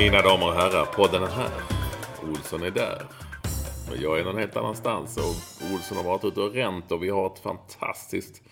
Mina damer och herrar, podden är här. Olsson är där. Och jag är någon helt annanstans. Och Olsson har varit ute och ränt och vi har ett fantastiskt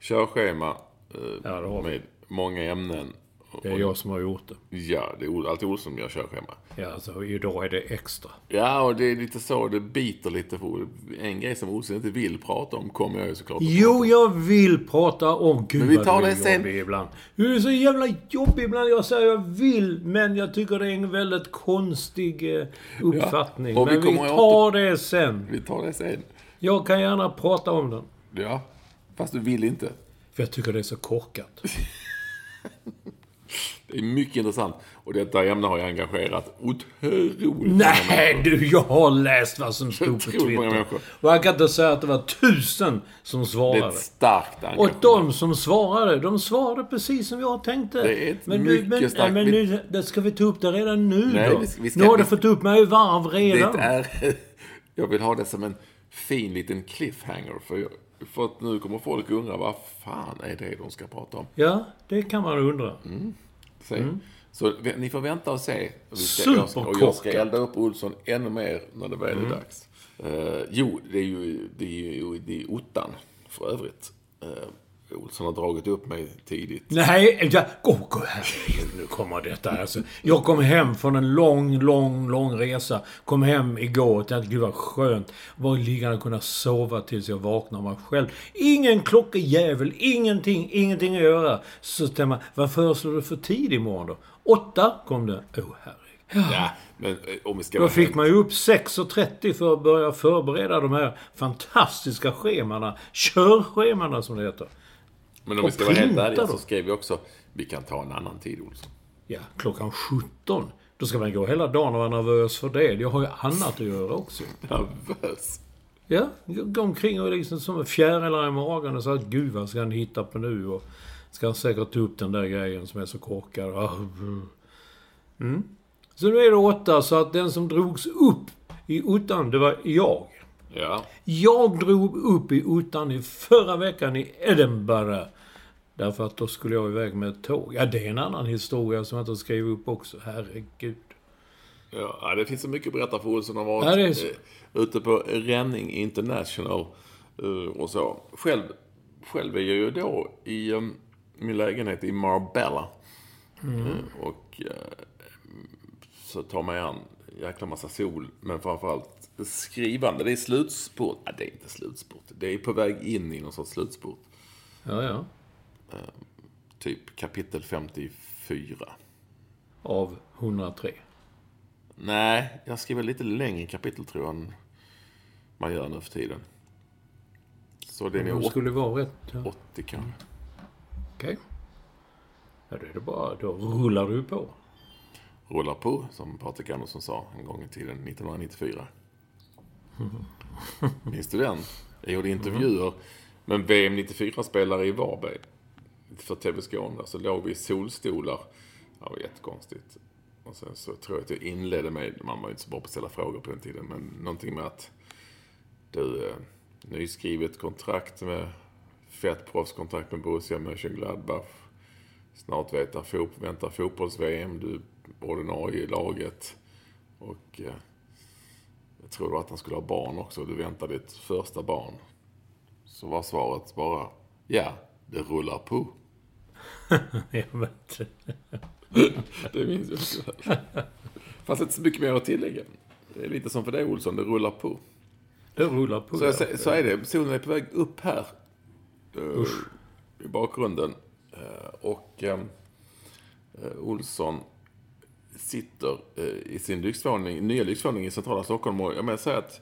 körschema. eh, Ja, med många ämnen. Det är jag som har gjort det. Ja, det är alltid Olsson som gör körschema. Ja, alltså idag är det extra. Ja, och det är lite så, det biter lite. För en grej som Olsson inte vill prata om kommer jag ju såklart att Jo, prata jag vill prata om... Gud Men vi tar det sen. jobbig ibland. Du är så jävla jobbig ibland. Jag säger jag vill, men jag tycker det är en väldigt konstig eh, uppfattning. och vi men vi tar det sen. Vi tar det sen. Jag kan gärna prata om den. Ja, fast du vill inte. För jag tycker det är så korkat. Det är mycket intressant. Och detta ämne har jag engagerat otroligt Nej du, jag har läst vad som stod på Twitter. Och jag kan inte säga att det var tusen som Det är svarade. ett starkt Och engagemang. de som svarade, de svarade precis som jag tänkte. Det är ett men mycket men, starkt- men nu, det ska vi ta upp det redan nu Nej, då? vi vi ska- nu har vi- du fått upp mig i varv redan. Det är... Jag vill ha det som en fin liten cliffhanger. För, jag, för att nu kommer folk undra vad fan är det de ska prata om. Ja, det kan man undra. Se. Så vi- ni får vänta och se. Vi ska, jag ska, och jag ska Superkorkat. elda upp Olsson ännu mer när det väl är dags. Eh, jo, det är ju, det är ju det är ottan för övrigt. Uh, Olsson har dragit upp mig tidigt. Nej, ja, oh, oh, herregud, nu kommer detta. Alltså, jag kom hem från en lång, lång, lång resa. Kom hem igår och tänkte, gud vad skönt. Bara ligga och kunna sova tills jag vaknar mig själv. Ingen klockejävel, ingenting, ingenting att göra. Så tänkte man, vad föreslår du för tid imorgon då? Åtta kom det. Oh, herregud. Ja, men eh, om vi ska Då fick helt- man ju upp 6.30 för att börja förbereda de här fantastiska schemana. Körschemana som det heter. Men om vi ska vara helt ärliga så skrev vi också vi kan ta en annan tid, Olsson. Ja, klockan 17. Då ska man gå hela dagen och vara nervös för det. Jag har ju annat att göra också. Nervös. Ja, gå omkring och liksom som fjärilar i magen och säga Gud vad ska han hitta på nu? Och ska han säkert ta upp den där grejen som är så korkad. Mm. Så nu är det åtta, så att den som drogs upp i ottan, det var jag. Ja. Jag drog upp i ottan i förra veckan i Edinburgh. Därför att då skulle jag iväg med ett tåg. Ja, det är en annan historia som jag inte skrev upp också. Herregud. Ja, det finns så mycket att berätta för Olsson har varit Ja, så. eh, ute på Ränning International eh, och så. Själv, själv är jag ju då i eh, min lägenhet i Marbella. Mm. Och så tar man an jäkla massa sol, men framförallt skrivande. Det är slutspurt. Nej, det är inte slutspurt. Det är på väg in i någon sorts slutspurt. Ja, ja. Typ kapitel 54. Av 103. Nej, jag skriver lite längre kapitel tror jag än man gör nu för tiden. Så det är nog skulle vara rätt. Ja. 80 kanske. Okej. Ja, då är det bara... Då rullar du på. Rullar på, som Patrik Andersson sa en gång i tiden, 1994. Minns du den? Jag gjorde intervjuer Men VM 94-spelare i Varberg för TV Skåne, så låg vi i solstolar. Det var jättekonstigt. Och sen så tror jag att jag inledde med, man var ju inte så bra på att ställa frågor på den tiden, men någonting med att du, eh, nyskrivet kontrakt med, fett proffskontrakt med Borussia Mönchengladbach. Snart väntar, fot, väntar fotbolls-VM, du är ordinarie i laget. Och eh, jag tror att han skulle ha barn också, du väntar ditt första barn. Så var svaret bara, ja, det rullar på. jag vet Det minns jag också. Fanns inte så mycket mer att tillägga. Det är lite som för dig Olsson, det rullar på. Det rullar på. Så, ja. jag, så är det. Solen är på väg upp här. Uh, I bakgrunden. Uh, och um, Olsson sitter i sin lyxvåning, nya lyxvåning i centrala Stockholm. Och jag menar säga att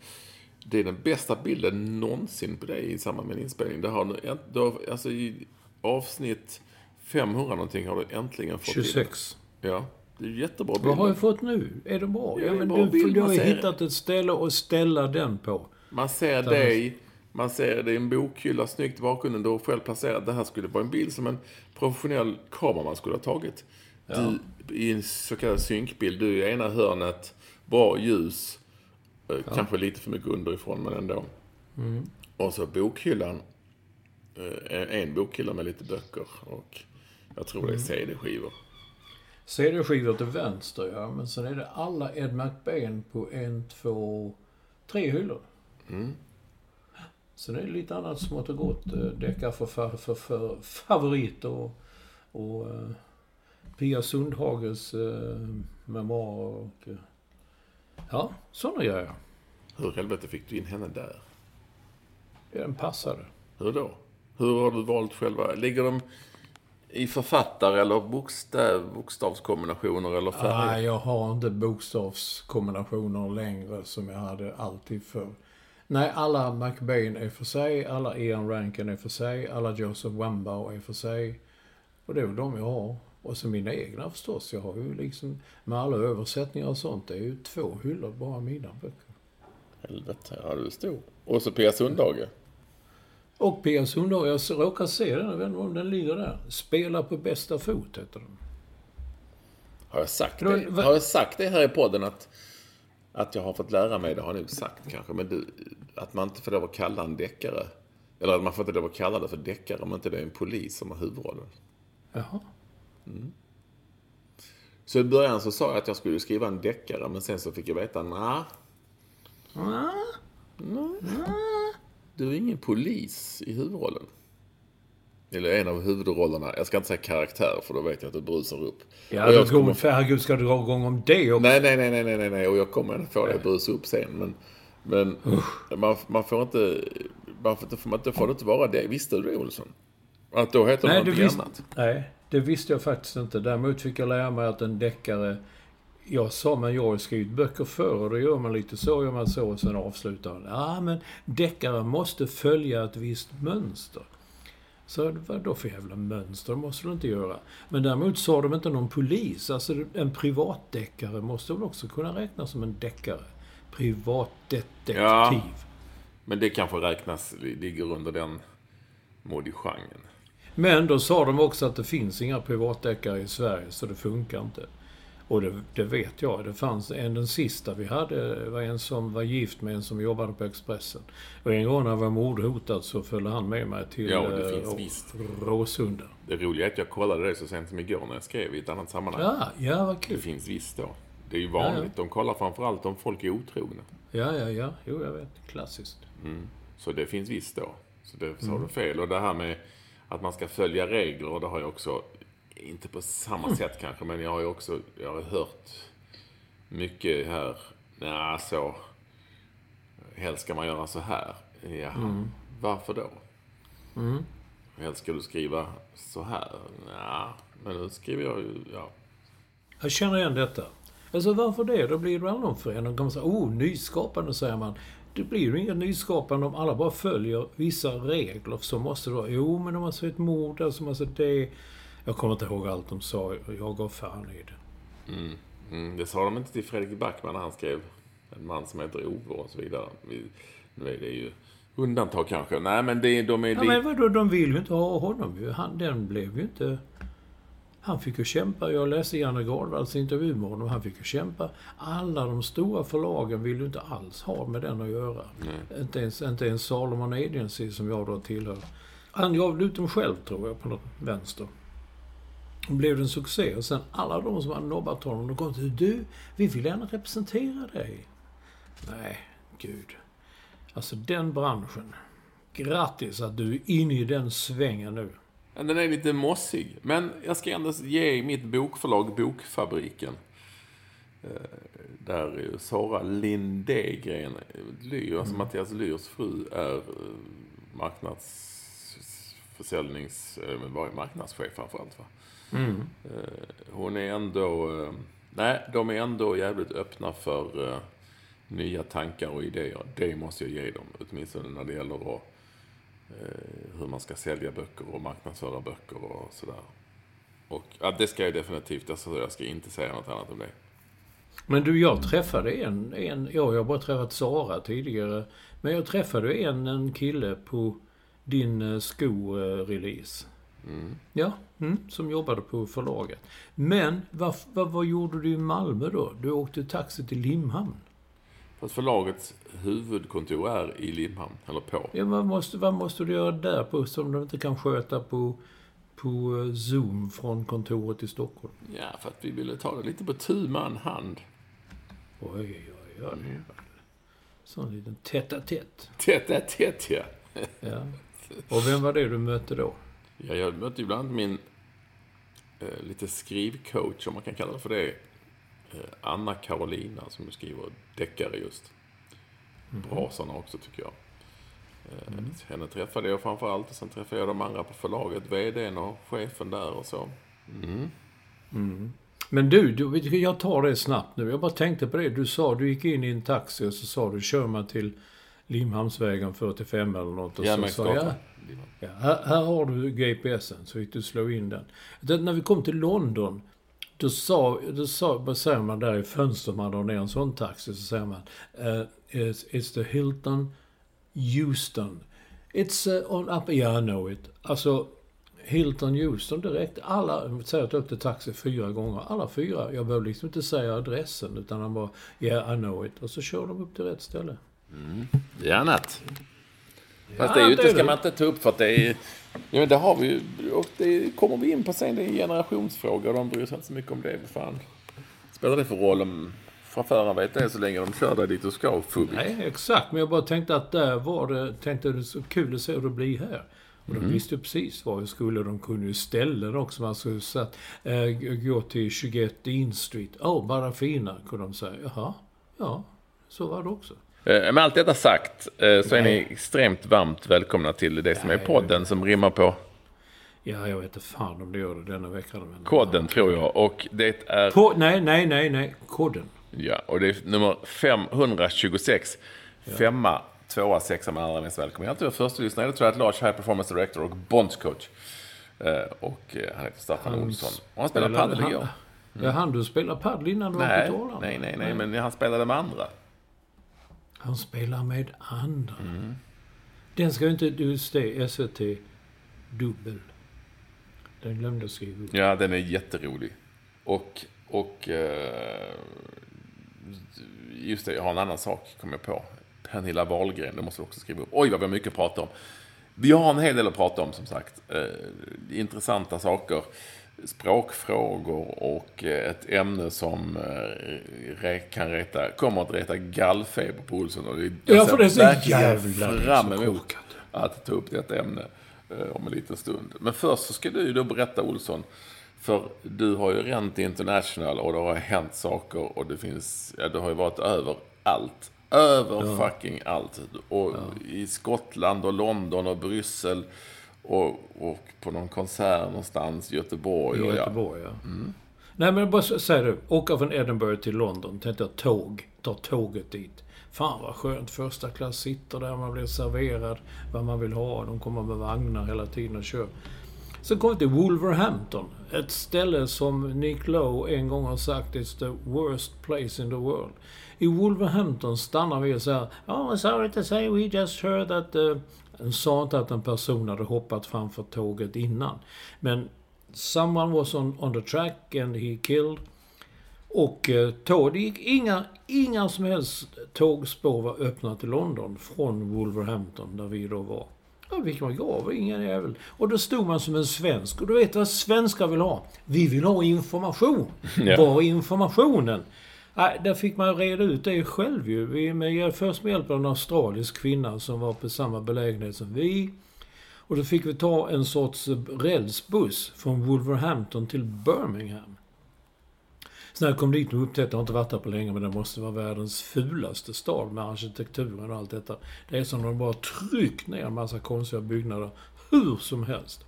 det är den bästa bilden någonsin på dig i samband med en inspelning. Det har, du har, alltså i avsnitt 500 någonting har du äntligen fått 26. Till. Ja, det är jättebra bilder. Vad har jag fått nu? Är det bra? Ja, men bra du, bild. du har hittat ett ställe att ställa den på. Man ser dig, man ser det i en bokhylla snyggt i bakgrunden. Du har själv placerat. Det här skulle vara en bild som en professionell kameraman skulle ha tagit. Ja. Du, I en så kallad synkbild. Du är i ena hörnet, bra ljus. Ja. Kanske lite för mycket underifrån, men ändå. Mm. Och så bokhyllan. En bokhylla med lite böcker. Och jag tror det är CD-skivor. CD-skivor till vänster, ja. Men sen är det alla Ed McBain på en, två, tre hyllor. Mm. Sen är det lite annat smått och gott. Deckar för, för, för, för favoriter och, och uh, Pia Sundhages uh, memoarer och... Uh, ja, sådana gör jag. Hur i helvete fick du in henne där? Den passade. Hur då? Hur har du valt själva? Ligger de i författare eller bokstav, bokstavskombinationer eller färger? Nej, jag har inte bokstavskombinationer längre som jag hade alltid förr. Nej, alla McBain är för sig, alla Ian Rankin är för sig, alla Joseph Wambao är för sig. Och det är väl de jag har. Och så mina egna förstås. Jag har ju liksom, med alla översättningar och sånt, det är ju två hyllor bara mina böcker. Helvete, ja du är stor. Och så Pia Sundhage. Och Pia Sundhage, jag råkar se den, jag vet inte om den ligger där. Spela på bästa fot, heter den. Har jag sagt det? Har jag sagt det här i podden att, att jag har fått lära mig, det har jag nog sagt kanske, men du, att man inte får lov att kalla en deckare, eller att man får inte lov att kalla det för deckare om inte det är en polis som har huvudrollen. Jaha. Mm. Så i början så sa jag att jag skulle skriva en deckare, men sen så fick jag veta, nej. Du är ingen polis i huvudrollen. Eller en av huvudrollerna. Jag ska inte säga karaktär, för då vet jag att det brusar upp. Ja, du kommer... för herregud, ska du dra igång om det också? Nej, nej, nej, nej, nej, nej. Och jag kommer få det att brusa upp sen. Men, men man, man får inte... Man får, inte, man får inte vara det. Visste du det, Olsson? Att då heter nej, det något visst, annat? Nej, det visste jag faktiskt inte. Däremot fick jag lära mig att en deckare... Jag sa, men jag har skrivit böcker förr och då gör man lite så, gör man så och sen avslutar man. Ja, men deckare måste följa ett visst mönster. Så vad då för jävla mönster? Det måste du inte göra. Men däremot sa de inte någon polis. Alltså en privatdeckare måste väl också kunna räknas som en deckare? Privatdetektiv. Ja, men det kanske räknas, ligger under den modigenren. Men då sa de också att det finns inga privatdeckare i Sverige, så det funkar inte. Och det, det, vet jag. Det fanns en, den sista vi hade var en som var gift med en som jobbade på Expressen. Och en gång när jag var mordhotad så följde han med mig till ja, det finns äh, visst. Råsunda. Det roliga är att jag kollade det så sent som igår när jag skrev i ett annat sammanhang. Ja, ja vad kul. Det finns visst då. Det är ju vanligt. Ja, ja. De kollar framförallt om folk är otrogna. Ja, ja, ja. Jo, jag vet. Klassiskt. Mm. Så det finns visst då. Så det sa mm. du fel. Och det här med att man ska följa regler, det har jag också inte på samma mm. sätt kanske, men jag har ju också jag har hört mycket här. Nej, så. Helst ska man göra så här. Ja, mm. varför då? Mm. Helst ska du skriva så här. Ja, men nu skriver jag ju, ja. Jag känner igen detta. Alltså varför det? Då blir det väl någon förändring. Man säga, oh, nyskapande säger man. Det blir ju inget nyskapande om alla bara följer vissa regler. Så måste det vara. Jo, men om man ser ett mord där så måste det... Jag kommer inte ihåg allt de sa. Jag gav fan i det. Mm. Mm. Det sa de inte till Fredrik Backman när han skrev En man som heter Ove och så vidare. Vi, nu är det ju Undantag kanske. Nej, men det, de är... Ja, men vadå, de vill ju inte ha honom ju. Han, den blev ju inte... Han fick ju kämpa. Jag läste Janne Gardvalls intervju med honom. Han fick ju kämpa. Alla de stora förlagen vill ju inte alls ha med den att göra. Inte ens, inte ens Salomon Agency som jag då tillhör. Han gav ut dem själv tror jag på något vänster. Och blev en succé. Och sen alla de som hade nobbat honom, de kom till Du, vi vill gärna representera dig. Nej, gud. Alltså den branschen. Grattis att du är inne i den svängen nu. Den är lite mossig. Men jag ska ändå ge mitt bokförlag Bokfabriken. eh, Där Sara Lindegren, Lyr, alltså Mattias Lyrs fru, är eh, marknadsförsäljnings... eh, marknadschef framförallt va? Eh, Hon är ändå... Nej, de är ändå jävligt öppna för nya tankar och idéer. Det måste jag ge dem. Åtminstone när det gäller att, hur man ska sälja böcker och marknadsföra böcker och sådär. Och ja, det ska jag definitivt. Alltså, jag ska inte säga något annat om det. Men du, jag träffade en, en... Ja, jag har bara träffat Sara tidigare. Men jag träffade en, en kille på din eh, sko-release. Ja, mm, som jobbade på förlaget. Men vad, vad, vad gjorde du i Malmö då? Du åkte taxi till Limhamn. Fast förlagets huvudkontor är i Limhamn, eller på. Ja, vad, måste, vad måste du göra där på som du inte kan sköta på, på eh, Zoom från kontoret i Stockholm? Ja, för att vi ville ta det lite på tu man hand. Oj, oj, oj. oj. Sån liten tätt-a-tätt. Tätt är tätt, ja. Ja. Och vem var det du mötte då? ja. Jag mötte ju bland annat min eh, lite skrivcoach, om man kan kalla det för det. Eh, Anna Carolina, som skriver deckare just. Bra sådana också, tycker jag. Eh, Henne träffade jag framför allt och sen träffade jag de andra på förlaget. VDn och chefen där och så. Men du, du, jag tar det snabbt nu. Jag bara tänkte på det. Du sa, du gick in i en taxi och så sa du, kör man till Limhamnsvägen 45 eller något. Och så sa jag, ja, här, här har du GPSen, så fick du slå in den. det. När vi kom till London, då sa, då sa, vad säger man där i fönstret, man drar ner en sån taxi, så säger man, eh, uh, it's, it's the Hilton Houston. It's uh, on up, yeah I know it. Alltså, Hilton Houston direkt. Alla, säger att jag åkte taxi fyra gånger. Alla fyra. Jag behöver liksom inte säga adressen, utan han bara, yeah I know it. Och så kör de upp till rätt ställe. Mm. Det är annat. Fast det är ju det inte, ska det. man inte ta upp för att det är... Ja, men det har vi ju. Och det kommer vi in på sen. Det är en generationsfråga och de bryr sig inte så mycket om det. Fan spelar det för roll om chauffören vet det så länge de kör dig dit du ska, Fubik? Nej, exakt. Men jag bara tänkte att där var det, tänkte det så kul att se hur det blir här. Och de visste ju precis var jag skulle. De kunde ju ställen också. Man skulle satt, äh, gå till 21 Dean Street. Åh, oh, bara fina, kunde de säga. Jaha, ja, så var det också. Eh, Med allt detta sagt eh, så är ni extremt varmt välkomna till det som är podden som rimmar på Ja, jag vet inte fan om det gör det denna veckan. Men... kodden tror jag. Och det är... På, nej, nej, nej, nej. Koden. Ja, och det är nummer 526. Femma, tvåa, sexa med allra mest välkommen. Jag tror jag första lyssnare, det tror jag att Lars High Performance Director och bondscoach. Eh, och han heter Staffan Olsson. Och han spelade padel igår. Ja, han du spelade padel innan du var på Torlan? nej, nej, nej, men han spelade med andra. Han spelar med andra. Mm. Den ska ju inte... Just det, SVT dubbel. Den glömde jag skriva upp. Ja, den är jätterolig. Och, och eh, just det, jag har en annan sak, kom jag på. Pernilla Wahlgren, det måste vi också skriva upp. Oj, vad vi har mycket att prata om. Vi har en hel del att prata om, som sagt. Eh, intressanta saker. Språkfrågor och eh, ett ämne som eh, kan reta, kommer att reta gallfeber på Olsson. Och det, jag Ja, för det är så jävla fram emot att ta upp detta ämne eh, om en liten stund. Men först så ska du ju då berätta, Olsson, för du har ju Rent International och det har hänt saker och det finns, ja, du har ju varit överallt. Över fucking allt. Och i Skottland och London och Bryssel och, och på någon konsert någonstans Göteborg. I och ja. Göteborg, ja. Nej, men bara säg det. Åka från Edinburgh till London. Tänkte jag tåg. Ta tåget dit. Fan vad skönt. Första klass sitter där. Man blir serverad vad man vill ha. De kommer med vagnar hela tiden och kör. Så kom vi till Wolverhampton. Ett ställe som Nick Lowe en gång har sagt is the worst place in the world. I Wolverhampton stannar vi och säger Oh, sorry to say, we just heard that... Uh, sa inte att en person hade hoppat framför tåget innan. Men someone was on, on the track and he killed. Och eh, tåg, det gick inga, inga som helst tågspår var öppna till London från Wolverhampton, där vi då var. Ja, vi kan gå ingen jävel. Och då stod man som en svensk. Och du vet vad svenskar vill ha? Vi vill ha information. Ja. Var är informationen? Nej, där fick man reda ut det själv ju. Vi med, först med hjälp av en australisk kvinna som var på samma belägenhet som vi. Och då fick vi ta en sorts rälsbuss från Wolverhampton till Birmingham. Så när jag kom dit och upptäckte, jag har inte varit där på länge, men det måste vara världens fulaste stad med arkitekturen och allt detta. Det är som om de bara tryckt ner en massa konstiga byggnader hur som helst.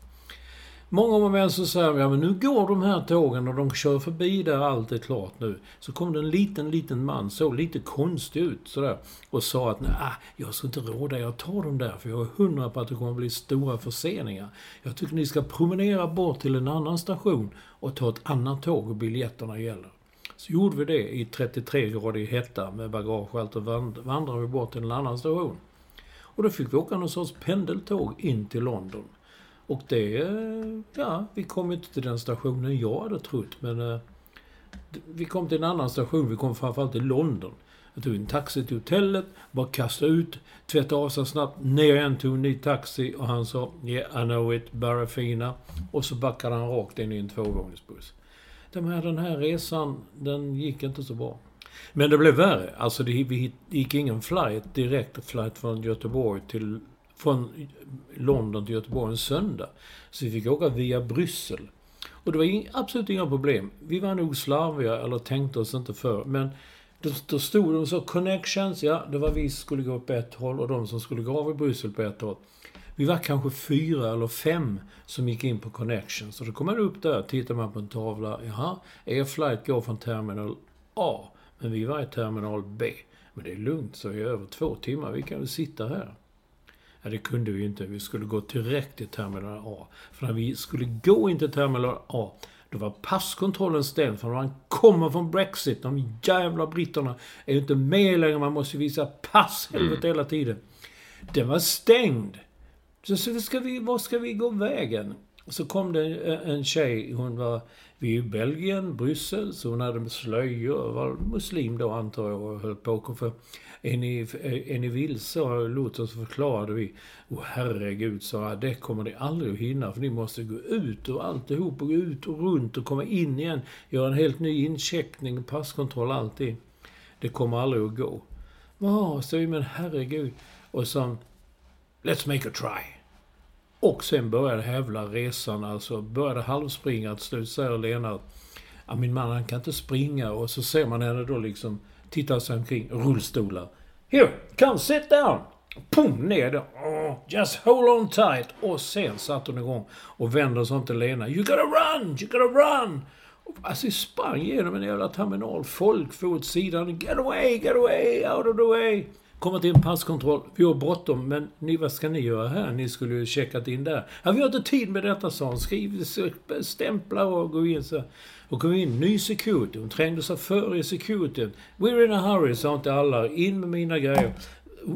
Många moment så säger ja men nu går de här tågen och de kör förbi där allt är klart nu. Så kom det en liten, liten man, såg lite konstig ut sådär. Och sa att nej, jag ska inte råda er att ta dem där för jag är hundra på att det kommer bli stora förseningar. Jag tycker ni ska promenera bort till en annan station och ta ett annat tåg och biljetterna gäller. Så gjorde vi det i 33 grader hetta med bagage och allt och vandrade vi bort till en annan station. Och då fick vi åka någon sorts pendeltåg in till London. Och det... Ja, vi kom inte till den stationen jag hade trott, men... Eh, vi kom till en annan station. Vi kom framförallt till London. Jag tog en taxi till hotellet, bara kastade ut, tvättade av sig snabbt, ner igen, tog en ny taxi och han sa Yeah, I know it, bara fina. Och så backade han rakt in i en tvåvåningsbuss. Den här, den här resan, den gick inte så bra. Men det blev värre. Alltså det gick ingen flight, direkt flight från Göteborg till från London till Göteborg en söndag. Så vi fick åka via Bryssel. Och det var absolut inga problem. Vi var nog slarviga, eller tänkte oss inte för. Men då, då stod de så connections, ja, det var vi som skulle gå på ett håll och de som skulle gå av i Bryssel på ett håll. Vi var kanske fyra eller fem som gick in på connections. Så då kom man upp där, tittar man på en tavla. Jaha, er flight går från terminal A. Men vi var i terminal B. Men det är lugnt, så i över två timmar. Vi kan väl sitta här. Ja, det kunde vi inte. Vi skulle gå direkt till terminal A. För när vi skulle gå in till terminal A, då var passkontrollen ställd. För när man kommer från Brexit, de jävla britterna är ju inte med längre. Man måste visa pass helvete hela tiden. Den var stängd. Så, så ska vi, var ska vi gå vägen? Så kom det en tjej, hon var vid Belgien, Bryssel, så hon hade slöjor, var muslim då antar jag och höll på. För är ni, är ni vilse? Och lotsen så förklarade vi. Åh herregud, sa jag, det kommer ni aldrig att hinna för ni måste gå ut och alltihop och gå ut och runt och komma in igen. Göra en helt ny incheckning, passkontroll, allting. Det kommer aldrig att gå. Ja, sa vi, men herregud. Och så, let's make a try. Och sen började hävla resan, alltså började halvspringa. Till slut säger Lena ja, min man han kan inte springa. Och så ser man henne då liksom Tittar sig omkring. Rullstolar. Here, come sit down! Pum, ner där. Oh, just hold on tight. Och sen satte hon igång och vänder sig om till Lena. You gotta run! You gotta run! Alltså, vi sprang genom en jävla terminal. Folk for åt sidan. Get away, get away, out of the way. Kommer till en passkontroll. Vi har bråttom, men ni, vad ska ni göra här? Ni skulle ju checkat in där. Ja, vi har inte tid med detta, sa hon. Skriv, stämpla och gå in så. Och kom in, ny security. Hon trängde sig före i security. We're in a hurry, sa inte alla. In med mina grejer.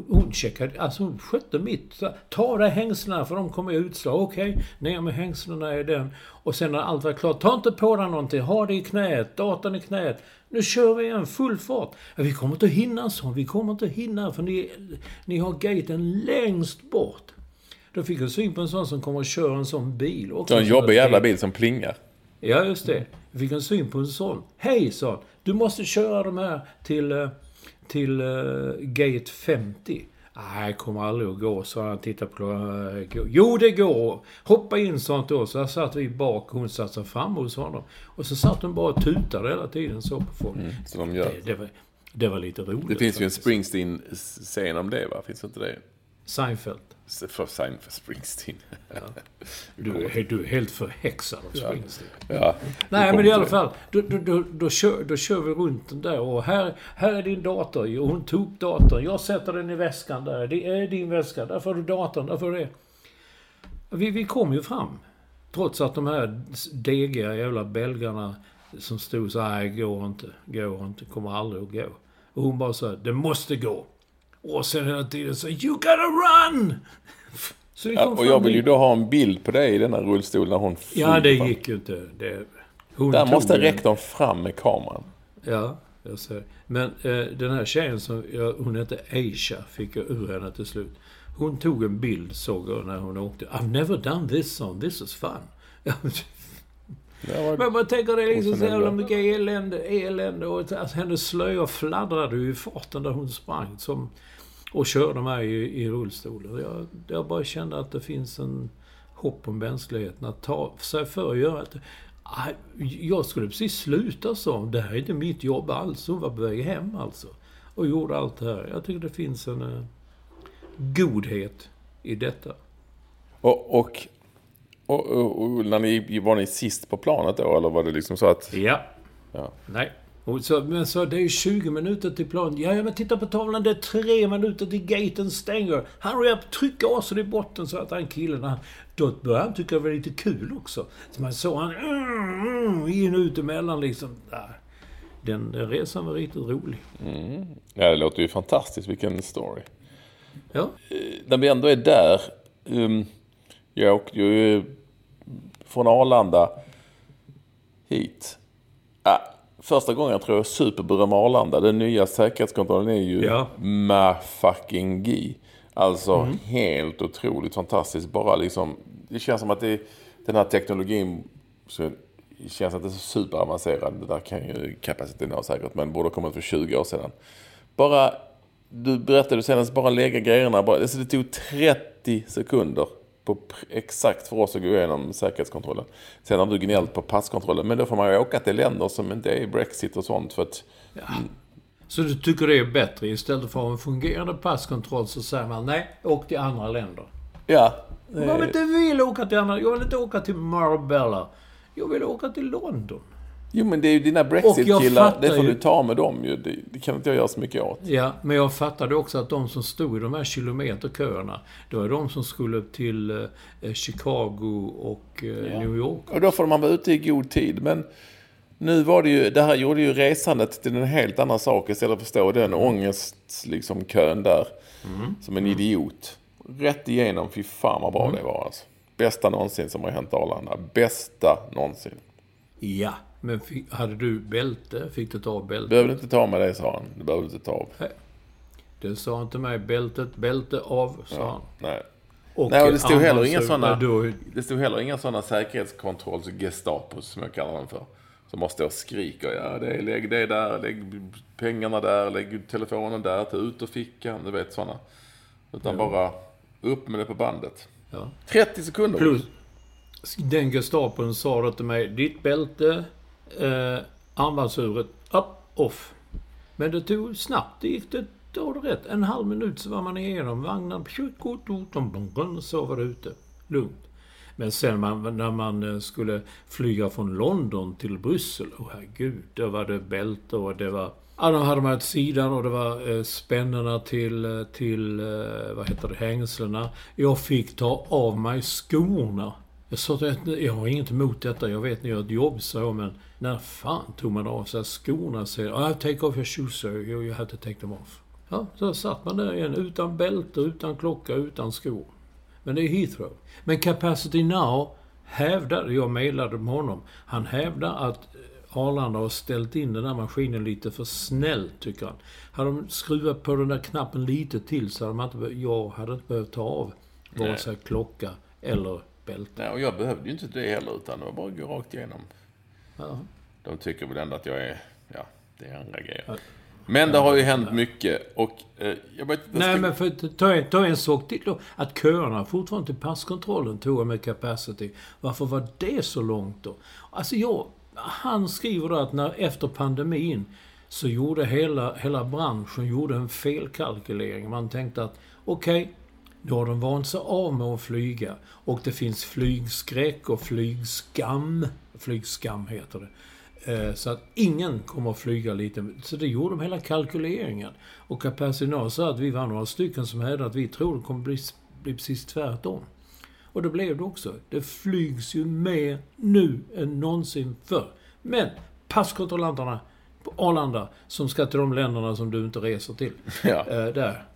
Hon checkade, alltså hon skötte mitt. Ta dig hängslena för de kommer utslag. Okej, okay, ner med hängslena i den. Och sen när allt var klart, ta inte på dig någonting. Ha det i knät, datorn i knät. Nu kör vi igen, full fart. Ja, vi kommer inte hinna, så. Vi kommer inte hinna för ni, ni har gaten längst bort. Då fick jag syn på en sån som kommer och kör en sån bil. Så en jobbig jävla bil som plingar. Ja, just det. Jag fick en syn på en sån. Hej, sa Du måste köra de här till, eh, till uh, gate 50. Nej, kommer aldrig att gå, sa han. Titta på klockan. Jo, det går! Hoppa in, sånt då. Så där satt vi bak och hon satt sig fram hos honom. Och så satt hon bara och tutade hela tiden så på folk. Mm, så de gör. Det, det, var, det var lite roligt. Det finns ju en Springsteen-scen om det, va? Finns inte det? Seinfeld. För Seinfeld Springsteen. Ja. Du, är, du är helt förhäxad av Springsteen. Ja. ja. Nej, men i alla fall. Då, då, då, då, kör, då kör vi runt den där och här, här är din dator. Och hon tog datorn. Jag sätter den i väskan där. Det är din väska. Där får du datorn. Där får du det. Vi, vi kom ju fram. Trots att de här degiga jävla belgarna som stod så här, går inte, går inte, kommer aldrig att gå. Och hon bara sa, det måste gå. Och sen hela tiden så, you gotta run! Ja, och jag vill ju då ha en bild på dig i denna rullstol när hon Ja, det gick ju inte. Det, hon Där måste rektorn fram med kameran. Ja, jag ser. Men eh, den här tjejen som, ja, hon hette Aisha, fick jag ur henne till slut. Hon tog en bild, såg jag, när hon åkte. I've never done this song, this is fun. Men man tänker det är liksom så jävla mycket elände, elände och alltså, hennes slöja fladdrade ju i farten där hon sprang. Som, och körde mig i, i rullstolen. Jag, jag bara kände att det finns en hopp om mänskligheten att ta sig för att göra det. Jag skulle precis sluta som. Det här är inte mitt jobb alls. Hon var på väg hem alltså. Och gjorde allt det här. Jag tycker det finns en uh, godhet i detta. Och, och, och, och, när ni, var ni sist på planet då? Eller var det liksom så att... Ja. ja. Nej. Och så, men så det är 20 minuter till plan. Ja, men titta på tavlan. Det är tre minuter till gaten stänger. Hurry up! Tryck gasen i botten så att han killen, han, då började han tycka det var lite kul också. Så man såg han mm, mm, in och ut emellan liksom. Den, den resan var riktigt rolig. Mm. Ja, det låter ju fantastiskt. Vilken story. Ja. Eh, när vi ändå är där. Um, jag åkte ju från Arlanda hit. Ah, första gången jag tror jag superberöm Arlanda. Den nya säkerhetskontrollen är ju ja. ma fucking G. Alltså mm. helt otroligt fantastiskt. Bara liksom, det känns som att det, den här teknologin så det känns är så superavancerad. Det där kan ju kapaciteten ha säkert, men borde ha kommit för 20 år sedan. Bara, du berättade senast, bara lägga grejerna. Bara, alltså det tog 30 sekunder på exakt för oss att gå igenom säkerhetskontrollen. Sen har du gnällt på passkontrollen, men då får man ju åka till länder som inte är Brexit och sånt för att... Ja. Så du tycker det är bättre? Istället för att ha en fungerande passkontroll så säger man nej, åk till andra länder. Ja. Om man inte vill åka till andra... Jag vill inte åka till Marbella. Jag vill åka till London. Jo men det är ju dina Brexit-killar, det får ju... du ta med dem ju. Det, det, kan inte jag göra så mycket åt. Ja, men jag fattade också att de som stod i de här kilometerköerna, det var de som skulle till eh, Chicago och eh, ja. New York. Och då får man vara ute i god tid. Men nu var det ju, det här gjorde ju resandet till en helt annan sak istället för att stå den ångest, liksom kön där. Mm. Som en idiot. Rätt igenom, fy fan vad bra mm. det var alltså. Bästa någonsin som har hänt Arlanda. Bästa någonsin. Ja, men hade du bälte? Fick du ta av bältet? Behöver inte ta med det, sa han. Det behöver du inte ta av. Nej. Det sa han till mig. Bältet, bälte av, sa ja, han. Nej. Och Nej, och det stod heller inga sådana... Det stod heller inga sådana säkerhetskontrolls-Gestapos, som jag kallar dem för. Som bara står och skriker. Ja, det är, lägg det där, lägg pengarna där, lägg telefonen där, ta ut ur fickan. Du vet sådana. Utan ja. bara upp med det på bandet. Ja. 30 sekunder. Plus, den Gestapon sa då till mig, ditt bälte, eh, armbandsuret, up, off. Men det tog snabbt, det gick det, då var det rätt. En halv minut så var man igenom vagnen, så var det ute. Lugnt. Men sen man, när man eh, skulle flyga från London till Bryssel, åh oh, herregud, då var det bälte och det var... Ja, då hade man ett sidan och det var eh, spännena till, eh, till, eh, vad heter det, hängslena. Jag fick ta av mig skorna. Jag sa att jag har inget emot detta, jag vet ni gör ett jobb, så men när fan tog man av sig skorna? Så, I take off your shoes sir, you, have to take them off. Ja, så satt man där igen utan bälte, utan klocka, utan skor. Men det är Heathrow. Men Capacity Now hävdade, jag mejlade med honom, han hävdar att Arlanda har ställt in den där maskinen lite för snällt, tycker han. Hade de skruvat på den där knappen lite till så hade man inte, jag hade inte behövt ta av vare sig klocka eller bälte. Nej, och jag behövde ju inte det heller, utan det var bara att gå rakt igenom. Ja. De tycker väl ändå att jag är, ja, det är andra grejer. Ja. Men det har ju hänt mycket och eh, jag vet Nej, ska... men för ta, ta en sak till då. Att köerna fortfarande till passkontrollen tog med capacity. Varför var det så långt då? Alltså jag... Han skriver då att när, efter pandemin så gjorde hela, hela branschen gjorde en felkalkylering. Man tänkte att okej, okay, då har de vant sig av med att flyga. Och det finns flygskräck och flygskam. Flygskam heter det. Eh, så att ingen kommer att flyga lite. Så det gjorde de hela kalkyleringen. Och Capacity sa att vi var några stycken som hävdade att vi tror det kommer bli, bli precis tvärtom. Och det blev det också. Det flygs ju mer nu än någonsin förr. Men passkontrollanterna på Arlanda, som ska till de länderna som du inte reser till. Ja. Eh, där.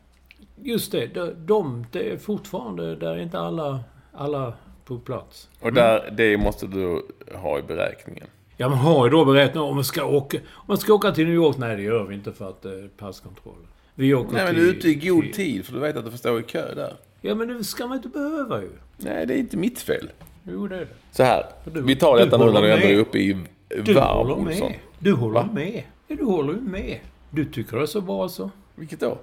Just det, de, de, det är fortfarande, där är inte alla, alla på plats. Och där, det måste du ha i beräkningen. Ja, man har ju då beräknat om man ska åka, om man ska åka till New York. Nej, det gör vi inte för att eh, passkontroll. Vi åker Nej, men du är ute i god till- tid, för du vet att du får stå i kö där. Ja, men det ska man inte behöva ju. Nej, det är inte mitt fel. Jo, det är det. Så här, Du- vi tar du detta nu när håller du ändå är uppe i Du varv, håller Olsson. med. Du håller Va? med. Ja, du håller ju med. Du tycker det är så bra så. Vilket då?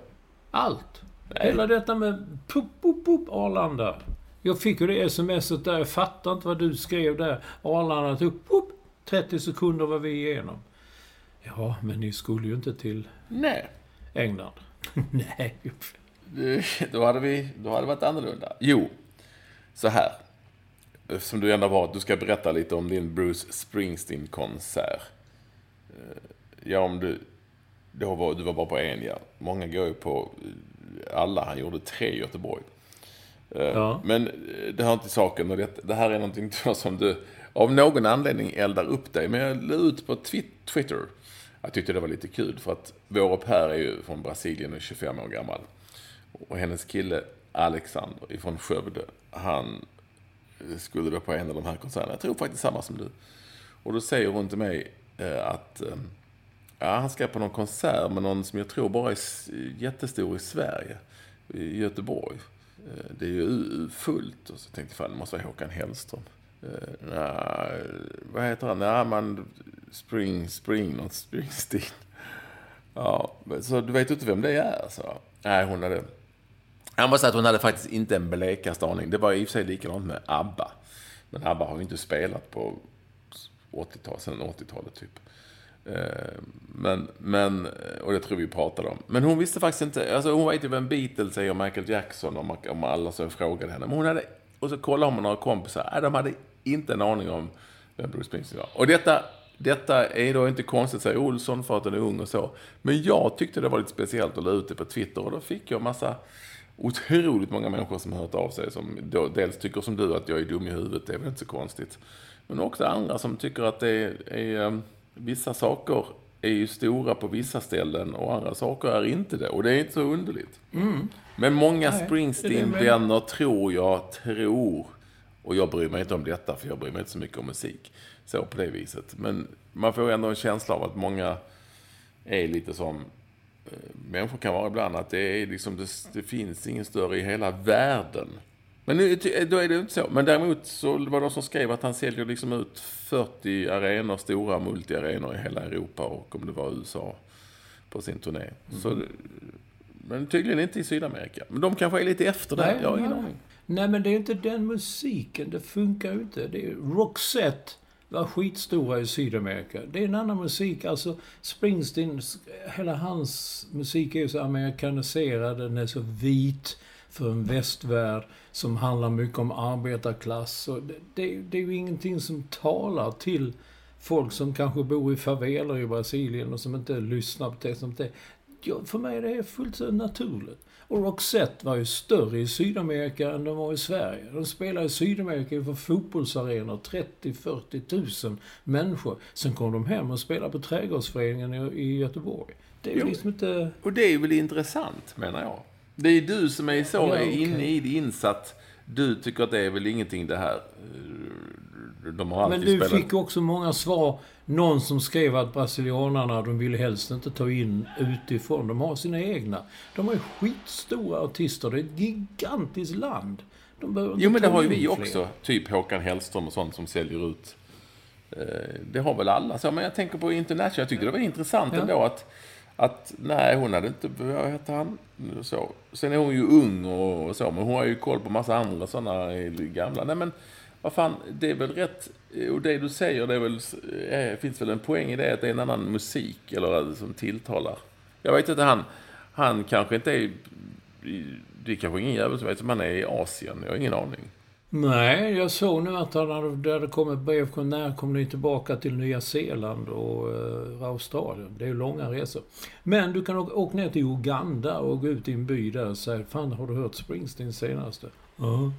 Allt. Nej. Hela detta med pup, pup, pup, Arlanda. Jag fick ju det smset där. Jag fattar inte vad du skrev där. Arlanda tog pup, 30 sekunder var vi igenom. Ja, men ni skulle ju inte till Nej. England. Nej. Då hade, vi, då hade det varit annorlunda. Jo, så här. Som du ändå var, du ska berätta lite om din Bruce Springsteen-konsert. Eh, Ja, om du... Då var, du var bara på en, ja. Många går ju på eh, alla. Han gjorde tre i Göteborg. Eh, Ja. Men eh, det hör inte till saken. Och det, det här är någonting som du av någon anledning eldar upp dig. Men jag la ut på twi- Twitter. Jag tyckte det var lite kul för att vår pair är ju från Brasilien och är 25 år gammal. Och hennes kille Alexander ifrån Skövde, han skulle då på en av de här konserterna. Jag tror faktiskt samma som du. Och då säger hon till mig eh, att eh, ja, han ska på någon konsert med någon som jag tror bara är jättestor i Sverige. I Göteborg. Eh, det är ju fullt. Och så tänkte jag, fan det måste vara Håkan Hellström. Eh, Nej, vad heter han? Nej, man... Spring, Spring, något Springsteen. Ja, så du vet inte vem det är? Så. Nej, hon hade... Jag måste säga att hon hade faktiskt inte en blekaste aning. Det var i och för sig likadant med ABBA. Men ABBA har ju inte spelat på 80-talet, sedan 80-talet typ. Eh, men, men, eh, och det tror vi pratade om. Men hon visste faktiskt inte, alltså hon vet ju vem Beatles är och Michael Jackson och om alla som frågade henne. Men hon hade, och så kollade hon med några kompisar, nej, de hade inte en aning om vem Bruce Springsteen var. Och detta, detta är då inte konstigt, säger Olsson, för att den är ung och så. Men jag tyckte det var lite speciellt att la ut det på Twitter och då fick jag massa otroligt många människor som har hört av sig som då dels tycker som du att jag är dum i huvudet, det är väl inte så konstigt. Men också andra som tycker att det är, är ehm, vissa saker är ju stora på vissa ställen och andra saker är inte det. Och det är inte så underligt. Men många Springsteen-vänner tror jag, tror, och jag bryr mig inte om detta för jag bryr mig inte så mycket om musik. Så på det viset. Men man får ändå en känsla av att många är lite som eh, människor kan vara ibland. Att det, är liksom, det, det finns ingen större i hela världen. Men nu, då är det inte så. Men däremot så var det de som skrev att han säljer liksom ut 40 arenor, stora multiarenor i hela Europa och om det var USA på sin turné. Så, det- men tydligen inte i Sydamerika. Men de kanske är lite efter där. Jag har ingen aning. Nej, men det är inte den musiken. Det funkar ju inte. Det är, Roxette var skitstora i Sydamerika. Det är en annan musik. Alltså, Springsteen, hela hans musik är ju så amerikaniserad. Den är så vit för en västvärld som handlar mycket om arbetarklass. Och det, det, det är ju ingenting som talar till folk som kanske bor i faveler i Brasilien och som inte lyssnar på det som det ja, För mig är det fullt naturligt. Och Roxette var ju större i Sydamerika än de var i Sverige. De spelade i Sydamerika inför fotbollsarenor, 30-40 tusen människor. Sen kom de hem och spelade på Trädgårdsföreningen i, Göteborg. Det är Jo. liksom inte... Och det är väl intressant, menar jag. Det är du som är så Ja, okej. inne i det, insatt. Du tycker att det är väl ingenting det här. De har Men alltid du spelat... fick också många svar. Någon som skrev att brasilianarna, de vill helst inte ta in utifrån. De har sina egna. De har ju skitstora artister. Det är ett gigantiskt land. De behöver inte Jo, men det har ju vi fler. också. Typ Håkan Hellström och sånt som säljer ut. Eh, Det har väl alla. Så, men jag tänker på International. Jag tyckte det var intressant Ja. ändå att... Att nej, hon hade inte... Vad hette han? Så. Sen är hon ju ung och, och så, men hon har ju koll på massa andra sådana gamla. Nej, men vad fan, det är väl rätt... Och det du säger, det är väl, eh, finns väl en poäng i det att det är en annan musik eller som tilltalar. Jag vet inte, han, han kanske inte är... Det är kanske ingen jävel som vet om han är i Asien. Jag har ingen aning. Nej, jag såg nu att han hade, det hade kommit brev från när kom ni tillbaka till Nya Zeeland och uh, Australien. Det är ju långa resor. Men du kan åka, åka ner till Uganda och gå ut i en by där och säga Fan, har du hört Springsteen senaste? Ja.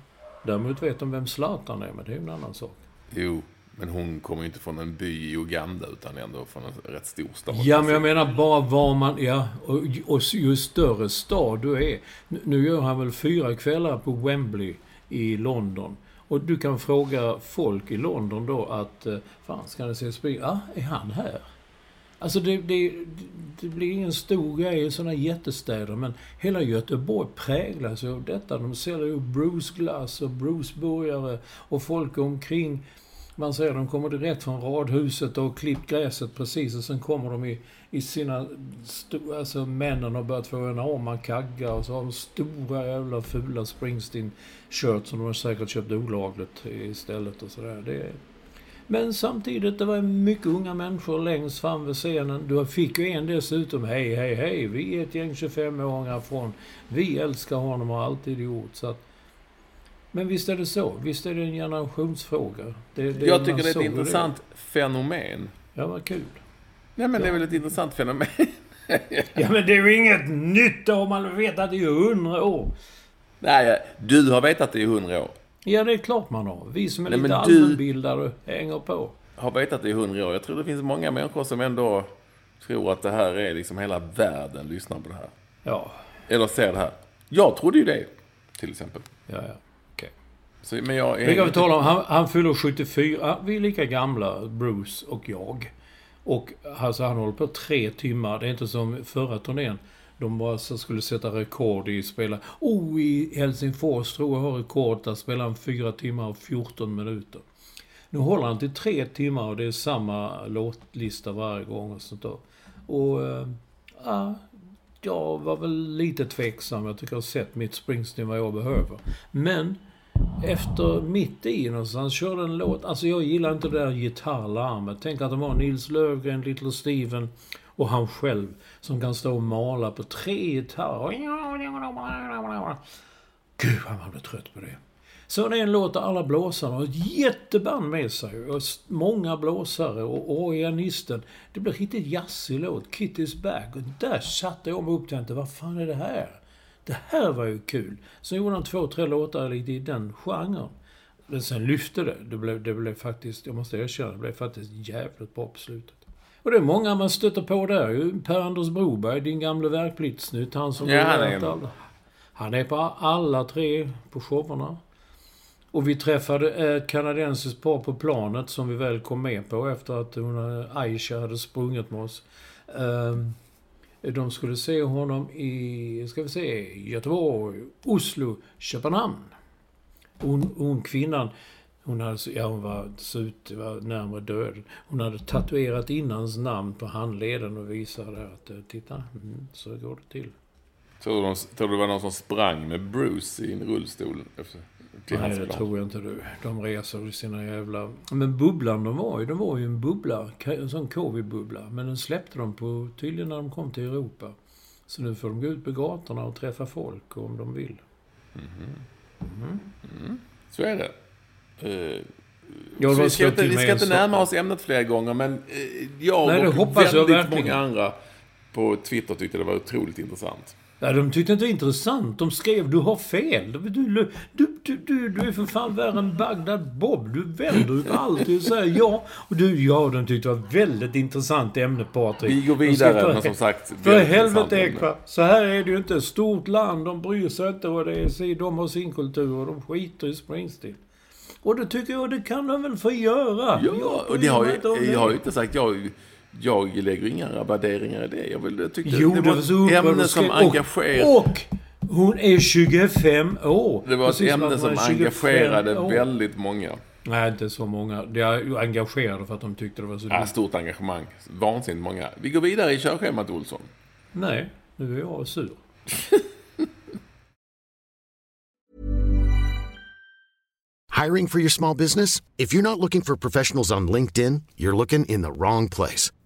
Däremot vet de vem Zlatan är, men det är ju en annan sak. Jo, men hon kommer ju inte från en by i Uganda utan ändå från en rätt stor stad. Ja, men jag menar bara var man... Ja, och, och ju större stad du är. Nu- Nu gör han väl fyra kvällar på Wembley i London. Och du kan fråga folk i London då att... Eh, Fan, ska ni se spring? Ja, är han här? Alltså det, det, det blir ingen stor grej i sådana jättestäder, men hela Göteborg präglas ju av detta. De säljer ju Bruce-glass och Bruce-burgare och folk omkring. Man ser de kommer direkt från radhuset och har klippt gräset precis och sen kommer de i, i sina... Alltså männen har börjat få enorma kaggar och så har de stora jävla fula Springsteen-shirts som de har säkert köpt olagligt istället och sådär. Det men samtidigt, det var mycket unga människor längst fram vid scenen. Du fick ju en dessutom, hej, hej, hej, vi är ett gäng 25-åringar från... Vi älskar honom och har alltid gjort. Så att, men visst är det så. Visst är det en generationsfråga. Det, det Jag man tycker det är ett intressant fenomen. Ja, vad kul. Nej, men det är väl ett intressant fenomen. Ja, men det är ju inget nytt om man vet att det är hundra år. Nej, du har vetat det i hundra år. Ja, det är klart man har. Vi som är Nej, lite allmänbildade hänger på. Har vetat det i hundra år. Jag tror det finns många människor som ändå tror att det här är liksom hela världen lyssnar på det här. Ja, Eller ser det här. Jag trodde ju det, till exempel. ja, ja. Så, men jag är Vi kan tala om, han, han fyller 74. Vi är lika gamla, Bruce och jag. Och alltså, han håller på tre timmar. Det är inte som förra turnén. De bara så skulle sätta rekord i spela. Oh, i Helsingfors tror jag har rekord. Där spelar han fyra timmar och 14 minuter. Nu håller han till tre timmar och det är samma låtlista varje gång och sånt där. Och... Eh, ja, jag var väl lite tveksam. Jag tycker jag har sett mitt Springsteen vad jag behöver. Men efter mitt i någonstans körde en låt. Alltså jag gillar inte det där gitarrlarmet. Tänk att de har Nils Löfgren, Little Steven och han själv som kan stå och mala på tre gitarrer. Gud vad man blir trött på det. Så det är en låt där alla blåsarna har ett jätteband med sig. Och många blåsare och organisten. Det blir riktigt jazzig låt. Kitty's back. Och där satte jag mig upp och tänkte, vad fan är det här? Det här var ju kul. Sen gjorde han två, tre låtar lite i den genren. Men sen lyfte det. Det blev, det blev faktiskt, jag måste erkänna, det blev faktiskt jävligt bra på slutet. Och det är många man stöter på där ju. Per-Anders Broberg, din gamle verklighetsnytt. Han som Ja, han är alla. Han är på alla tre på showerna. Och vi träffade ett kanadensiskt par på planet som vi väl kom med på efter att hon, Aisha hade sprungit med oss. Ehm, de skulle se honom i, ska vi se, Göteborg, Oslo, Köpenhamn. Hon, hon kvinnan, hon hade, så- ja hon var sut, var närmare död. Hon hade tatuerat in hans namn på handleden och visade att, eh, titta, mm, så går det till. Tror du, tror du det var någon som sprang med Bruce i en rullstol? Efter, till Nej, det tror jag inte du. De reser i sina jävla... Men bubblan de var ju, de var ju en bubbla. En sån covid-bubbla. Men den släppte de på, tydligen när de kom till Europa. Så nu får de gå ut på gatorna och träffa folk om de vill. Så är det. Eh, Jag vi ska, inte, vi ska inte närma oss ämnet flera gånger, men eh, jag Nej, och väldigt många andra på Twitter tyckte det var otroligt intressant. Ja, de tyckte inte det var intressant. De skrev du har fel. Du, du, du, du, du, du är för fan värre än Bagdad Bob. Du vänder ju på allt och säger ja. Och du, ja, de tyckte det var väldigt intressant ämne, Patrik. Vi går vidare, men som sagt... För helvete. Ekva. Så här är det ju inte. Ett stort land, de bryr sig inte vad det är. De har sin kultur och de skiter i Springsteen. Och det tycker jag, det kan de väl få göra. Ja, Jag och det har det. jag har ju inte sagt... Jag, jag lägger inga värderingar i det. Jag, vill, jag tyckte Jo, det var ett ämne och som engagerar... Och, och hon är 25 år. Det var ett Precis som ämne som man är 25 engagerade år. väldigt många. Nej, inte så många. De är engagerade för att de tyckte det var så Ja, stort engagemang. Vansinnigt många. Vi går vidare i körschemat, Olsson. Nej, nu är jag sur. Hiring for your small business? If you're not looking for professionals on LinkedIn, you're looking in the wrong place.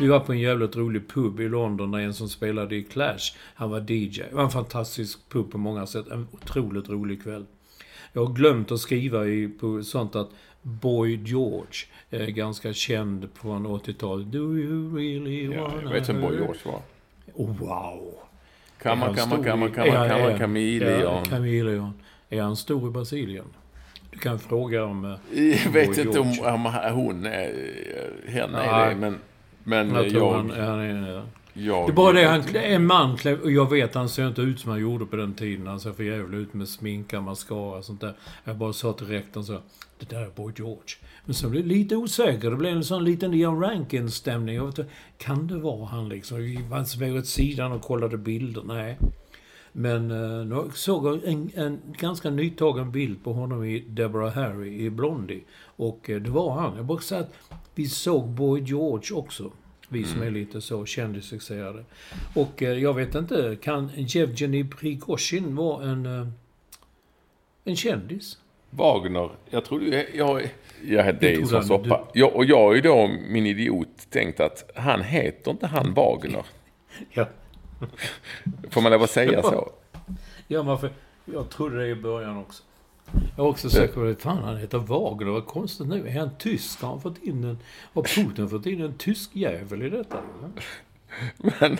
Vi var på en jävligt rolig pub i London där en som spelade i Clash, han var DJ. Det var en fantastisk pub på många sätt. En otroligt rolig kväll. Jag har glömt att skriva i, på sånt att Boy George är ganska känd från 80-talet. Do you really Ja, wanna jag vet vem Boy? George var. Oh, wow! Kamma, kamma, kamma, kamma, kamma, kameleon. Ja, kameleon. Är han stor i Brasilien? Du kan fråga om... eh, Jag vet inte om, om hon är... Henne är det, men... Men Jag tror jag, han, han är... jag Det är bara det, han, en man och jag vet han ser inte ut som han gjorde på den tiden. Han ser för jävligt ut med sminka, mascara och sånt där. Jag bara sa till rektorn så, det där är Boy George. Men så blev det lite osäker. Det blev en sån liten Ian Rankin-stämning. Kan det vara han liksom? Vi var åt sidan och kollade bilder. Nej. Men eh, nu såg jag en, en ganska nytagen bild på honom i Deborah Harry i Blondie. Och eh, det var han. Jag bara säga att vi såg Boy George också. Vi som är lite så kändisfixerade. Och eh, jag vet inte, kan Jevgenij Prigozjin vara en, en kändis? Wagner, jag trodde ju... Jag, jag, det är som han- soppa. Jag, och jag är ju då, min idiot, tänkt att han heter inte han Wagner. Ja. Får man lov att säga så? Ja, varför? Jag trodde det i början också. Jag har också sagt att fan han heter Wagner. Vad konstigt nu. Är han tysk? Har han fått in en... Har Putin fått in en tysk jävel i detta? eller? Men,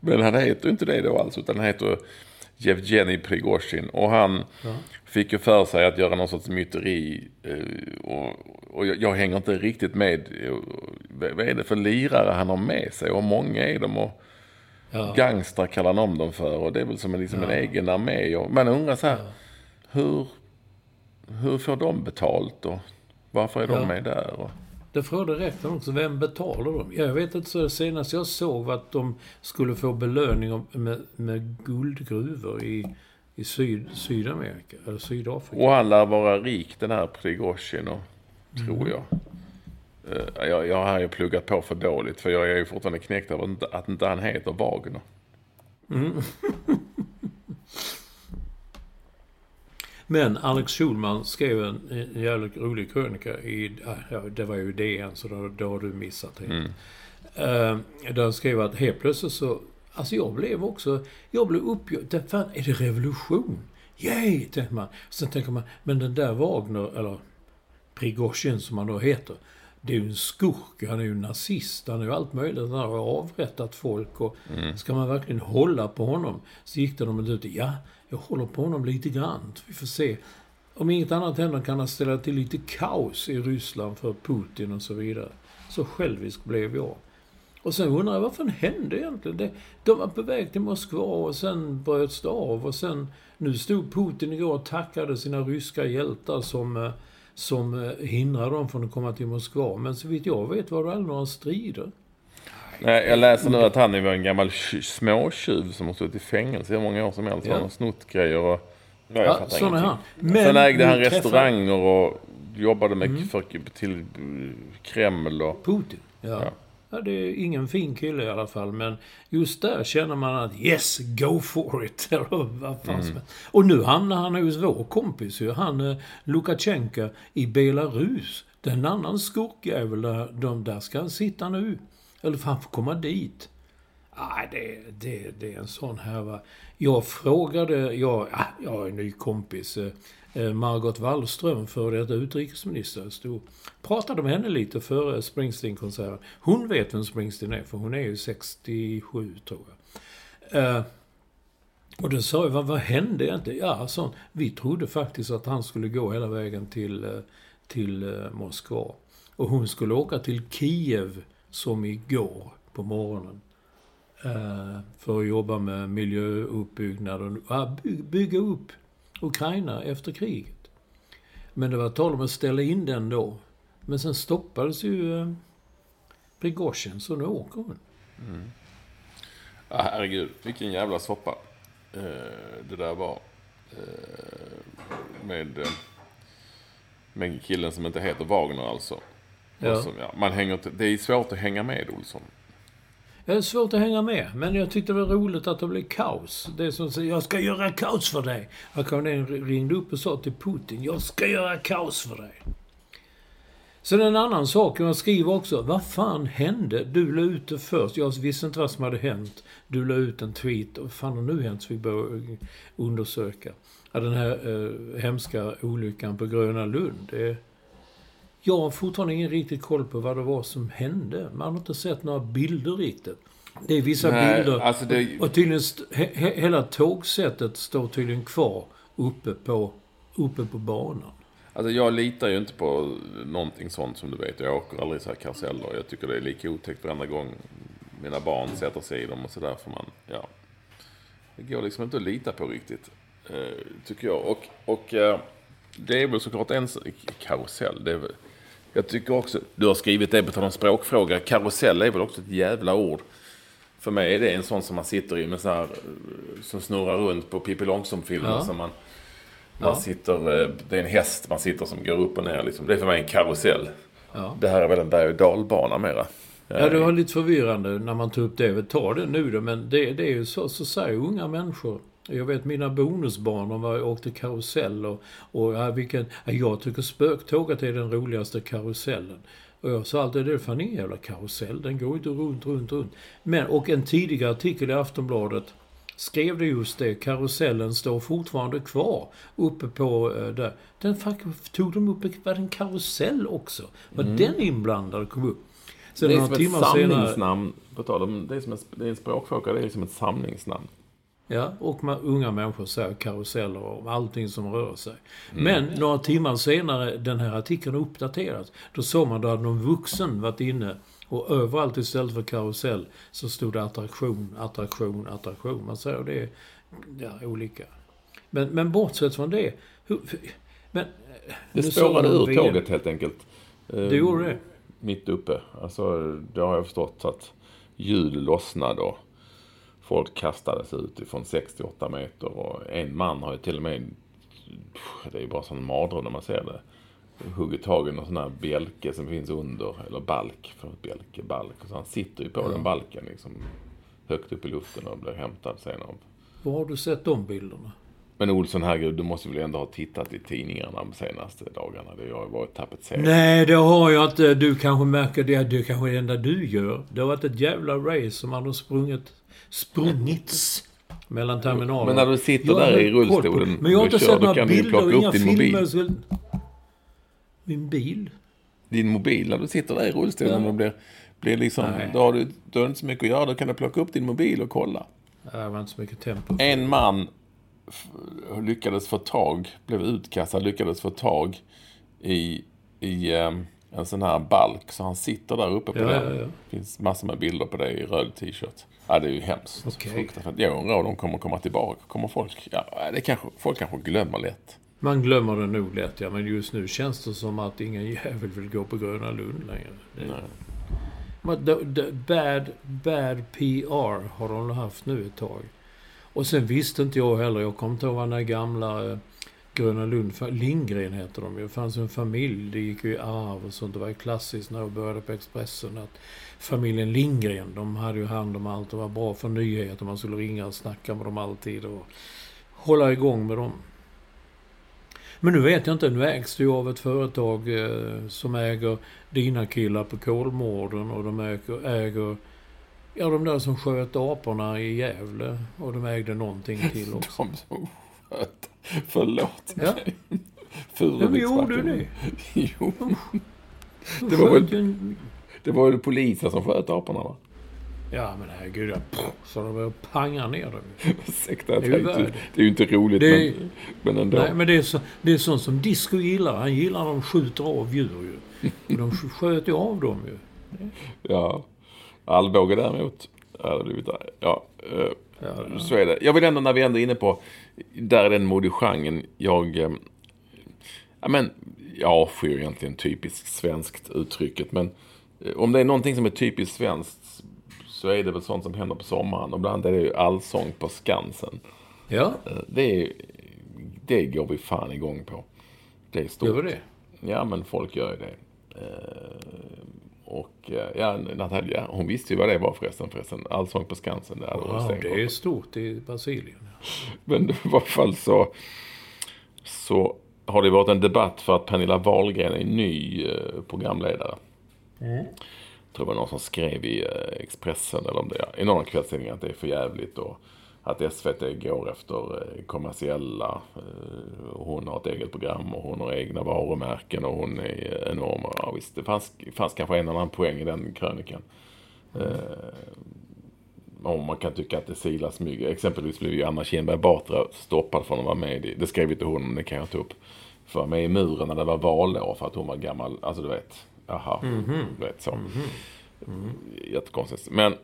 men han heter ju inte det då alls, utan han heter Jevgenij Prigozjin. Och han fick ju för sig att göra någon sorts myteri. eh, Och, och jag, jag hänger inte riktigt med. eh, Vad vad är det för lirare han har med sig? Och många är de. Och Ja. gangstrar kallar han om dem för. Och det är väl som en, liksom en egen armé. Och man undrar så här. Hur, hur får de betalt? Och varför är de Ja. med där? Och, Det frågade rektorn också. Vem betalar dem? Jag vet inte. Så det senaste jag såg var att de skulle få belöning med, med guldgruvor i, i Syd, Sydamerika. Eller Sydafrika. Och han lär vara rik den här Prigozjin, och, tror jag. Eh, jag. Jag har ju pluggat på för dåligt för jag är ju fortfarande knäckt över att att inte han heter Wagner. Men Alex Schulman skrev en, en jävligt rolig krönika i... Ja, det var ju DN, så då, då har du missat helt. Mm. där han skrev att helt plötsligt så... Alltså jag blev också... Jag blev uppgjord. Fan, är det revolution? Yay! Tänkte man. Sen tänker man, men den där Wagner, eller Prigozjin som han då heter. Det är ju en skurk, han är ju nazist, han är ju allt möjligt. Han har avrättat folk och ska man verkligen hålla på honom? Så gick det de ut ja, jag håller på honom lite grann. Vi får se. Om inget annat händer kan han ställa till lite kaos i Ryssland för Putin och så vidare. Så självisk blev jag. Och sen undrar jag, vad fan hände egentligen? Det, de var på väg till Moskva och sen bröts det av och sen... Nu stod Putin igår och tackade sina ryska hjältar som, eh, som eh, hindrade dem från att komma till Moskva. Men så vitt jag vet var det aldrig några strider. Nej, jag läser nu att han är en gammal tj- småtjuv som har suttit i fängelse hur många år som helst. Ja. Han har snott grejer och... Ja, jag Ja, sån är han. Men Sen ägde han restauranger och jobbade med för, till Kreml och... Putin? Ja. Ja. Ja, det är ingen fin kille i alla fall, men just där känner man att yes, go for it. Eller vad fan som helst. Och nu hamnar han hos vår kompis ju, han eh, Lukasjenko i Belarus. Det är en annan skurkjävel, där, de där ska han sitta nu. Eller för han får komma dit. Nej, det, det, det är en sån härva. Jag frågade, jag, ja, jag har en ny kompis, eh, Eh, Margot Wallström, före detta utrikesminister. Stod, pratade med henne lite före Springsteen-konserten. Hon vet vem Springsteen är, för hon är ju 67, tror jag. Eh, och då sa jag, vad, vad hände egentligen? Ja, sånt. Vi trodde faktiskt att han skulle gå hela vägen till, eh, till Moskva. Och hon skulle åka till Kiev som igår på morgonen. För att jobba med miljöuppbyggnad och bygga upp Ukraina efter kriget. Men det var tal om att ställa in den då. Men sen stoppades ju eh, Prigozjin, så nu åker hon. Ja, herregud, vilken jävla soppa eh, det där var. Eh, med, med killen som inte heter Wagner alltså. Ja. Som, ja, man hänger, det är svårt att hänga med Olsson. Det är svårt att hänga med, men jag tyckte det var roligt att det blev kaos. Det är som att jag ska göra kaos för dig. Han kom ner, ringde upp och sa till Putin, jag ska göra kaos för dig. Sen en annan sak, jag skriver också, vad fan hände? Du la ut det först. Jag visste inte vad som hade hänt. Du la ut en tweet. Vad fan har nu hänt? Så vi började eh, undersöka. Ja, den här eh, hemska olyckan på Gröna Lund. Det, jag har fortfarande ingen riktigt koll på vad det var som hände. Man har inte sett några bilder riktigt. Det är vissa Nej, bilder. alltså det- Och tydligen, he, he, hela tågsättet står tydligen kvar uppe på, uppe på banan. Alltså jag litar ju inte på någonting sånt som du vet. Jag åker aldrig så här karuseller. Jag tycker det är lika otäckt varenda gång mina barn sätter sig i dem och sådär. För man, ja. Det går liksom inte att lita på riktigt. Eh, tycker jag. Och, och eh, det är väl såklart en karusell. Det är väl, jag tycker också, du har skrivit det på tal om språkfråga. Karusell är väl också ett jävla ord. För mig är det en sån som man sitter i med så här, eh, som snurrar runt på Pippi Långstrump-filmer. Ja. Som man, man sitter, eh, det är en häst man sitter som går upp och ner. Liksom. Det är för mig en karusell. Ja. Det här är väl en berg och dalbana mera. Ja, det var lite förvirrande när man tog upp det. Tar det nu då, men det, det är ju så, så säger unga människor. Jag vet mina bonusbarn, de åkte karusell och, och ja, vilken, ja, jag tycker spöktåget är den roligaste karusellen. Och jag sa alltid, det är fan ingen jävla karusell, den går inte runt, runt, runt. Men, och en tidigare artikel i Aftonbladet skrev det just det, karusellen står fortfarande kvar uppe på eh, där. Den tog de upp, var det en karusell också? Var den inblandad kom upp? Sen Det är som ett timmar senare- samlingsnamn. På tal om, det är som en, det är en språkfråga, det är som ett samlingsnamn. Ja, och man, unga människor säger karuseller och allting som rör sig. Men några timmar senare, den här artikeln uppdaterats, då såg man att någon vuxen varit inne och överallt istället för karusell så stod det attraktion, attraktion, attraktion. Man säger det är ja, olika. Men, men bortsett från det. Hur, men, eh, Det spårade ur tåget helt enkelt. Det gjorde det? Mitt uppe. Alltså, det har jag förstått att hjul lossnade och folk kastades ut ifrån 68 meter. Och en man har ju till och med, det är ju bara sån mardröm när man ser det, huggit tag i någon sån här bjälke som finns under, eller balk, för bjälke, balk. Så han sitter ju på den balken liksom högt upp i luften och blir hämtad sen av Var har du sett de bilderna? men Olsson, herregud, du måste väl ändå ha tittat i tidningarna de senaste dagarna? Det har ju varit tapetserat. Nej, det har jag inte. Du kanske märker det. Det är kanske det enda du gör. Det har varit ett jävla race som man har sprungit... Sprungits mellan terminalerna. Men när du sitter Jag där i rullstolen Men jag har inte kör, sett några bilder och inga filmer. mobil. Min bil? Din mobil, när du sitter där i rullstolen och blir, blir liksom... Nej. Då har, du, då har du inte så mycket att göra. Då kan du plocka upp din mobil och kolla. Det var inte så mycket tempo. En man lyckades få tag, blev utkastad, lyckades få tag i, i em, en sån här balk. Så han sitter där uppe på Ja, den. ja, ja. Det finns massor med bilder på det i röd t-shirt. Ja, det är ju hemskt. Okej. Fruktansvärt. Jag undrar om de kommer komma tillbaka. Kommer folk... Ja, det kanske, folk kanske glömmer lätt. Man glömmer det nog lätt, ja. Men just nu känns det som att ingen jävel vill gå på Gröna Lund längre. Det... Men the, the bad, bad PR har de haft nu ett tag. Och sen visste inte jag heller, jag kommer inte ihåg vad den gamla, eh, Gröna Lund. Lindgren heter de ju. Det fanns en familj. Det gick ju i arv och sånt. Det var ju klassiskt när jag började på Expressen. Att familjen Lindgren, de hade ju hand om allt. Det var bra för nyheter. Man skulle ringa och snacka med dem alltid. Och hålla igång med dem. Men nu vet jag inte. Nu ägs det ju av ett företag eh, som äger dina killar på Kolmården. Och de äger, äger Ja, de där som sköt aporna i Gävle. Och de ägde någonting till också. De som sköt. Förlåt Ja. mig. Ja, men gjorde det. Jo. De Det var väl- en- Det var ju polisen som sköt aporna va? Ja, men herregud. Ja. Så de var panga ner dem. Ursäkta, jag Det är värd. det är ju inte roligt Det är- men, men ändå. Nej, men det är, så, det är sånt som Disco gillar. Han gillar när de skjuter av djur ju. Och de sk- sköt ju av dem ju. Ja. Alvbåge däremot. Ja. Ja, eh, Ja, så är det. Jag vill ändå, när vi ändå är inne på, där är den modegenren, jag... eh, Ja, men, jag avskyr egentligen typiskt svenskt uttrycket, men om det är någonting som är typiskt svenskt så är det väl sånt som händer på sommaren. Och ibland är det ju allsång på Skansen. ja Eh, Det, är, det går vi fan igång på. Det är stort. gör det? Ja, men folk gör ju det. Eh, och eh, ja, Natalia, hon visste ju vad det var förresten. förresten. Allsång på Skansen. Ja, stenkoll det är stort i Brasilien. Men i varje fall så, så har det varit en debatt för att Pernilla Wahlgren är ny eh, Mm. Jag tror det var någon som skrev i eh, Expressen eller om det är, i någon kvällstidning att det är för jävligt och att SVT går efter eh, kommersiella. Eh, hon har ett eget program och hon har egna varumärken och hon är enorm. Ja, visst, det fanns, fanns kanske en annan poäng i den krönikan. om man kan tycka att det silas mygg. Exempelvis blev ju Anna Kinberg Batra stoppad från att vara med i, det skrev inte hon, men det kan jag ta upp. För att vara med i muren när det var valår för att hon var gammal, alltså du vet. Jaha, du vet så. Jättekonstigt. Men,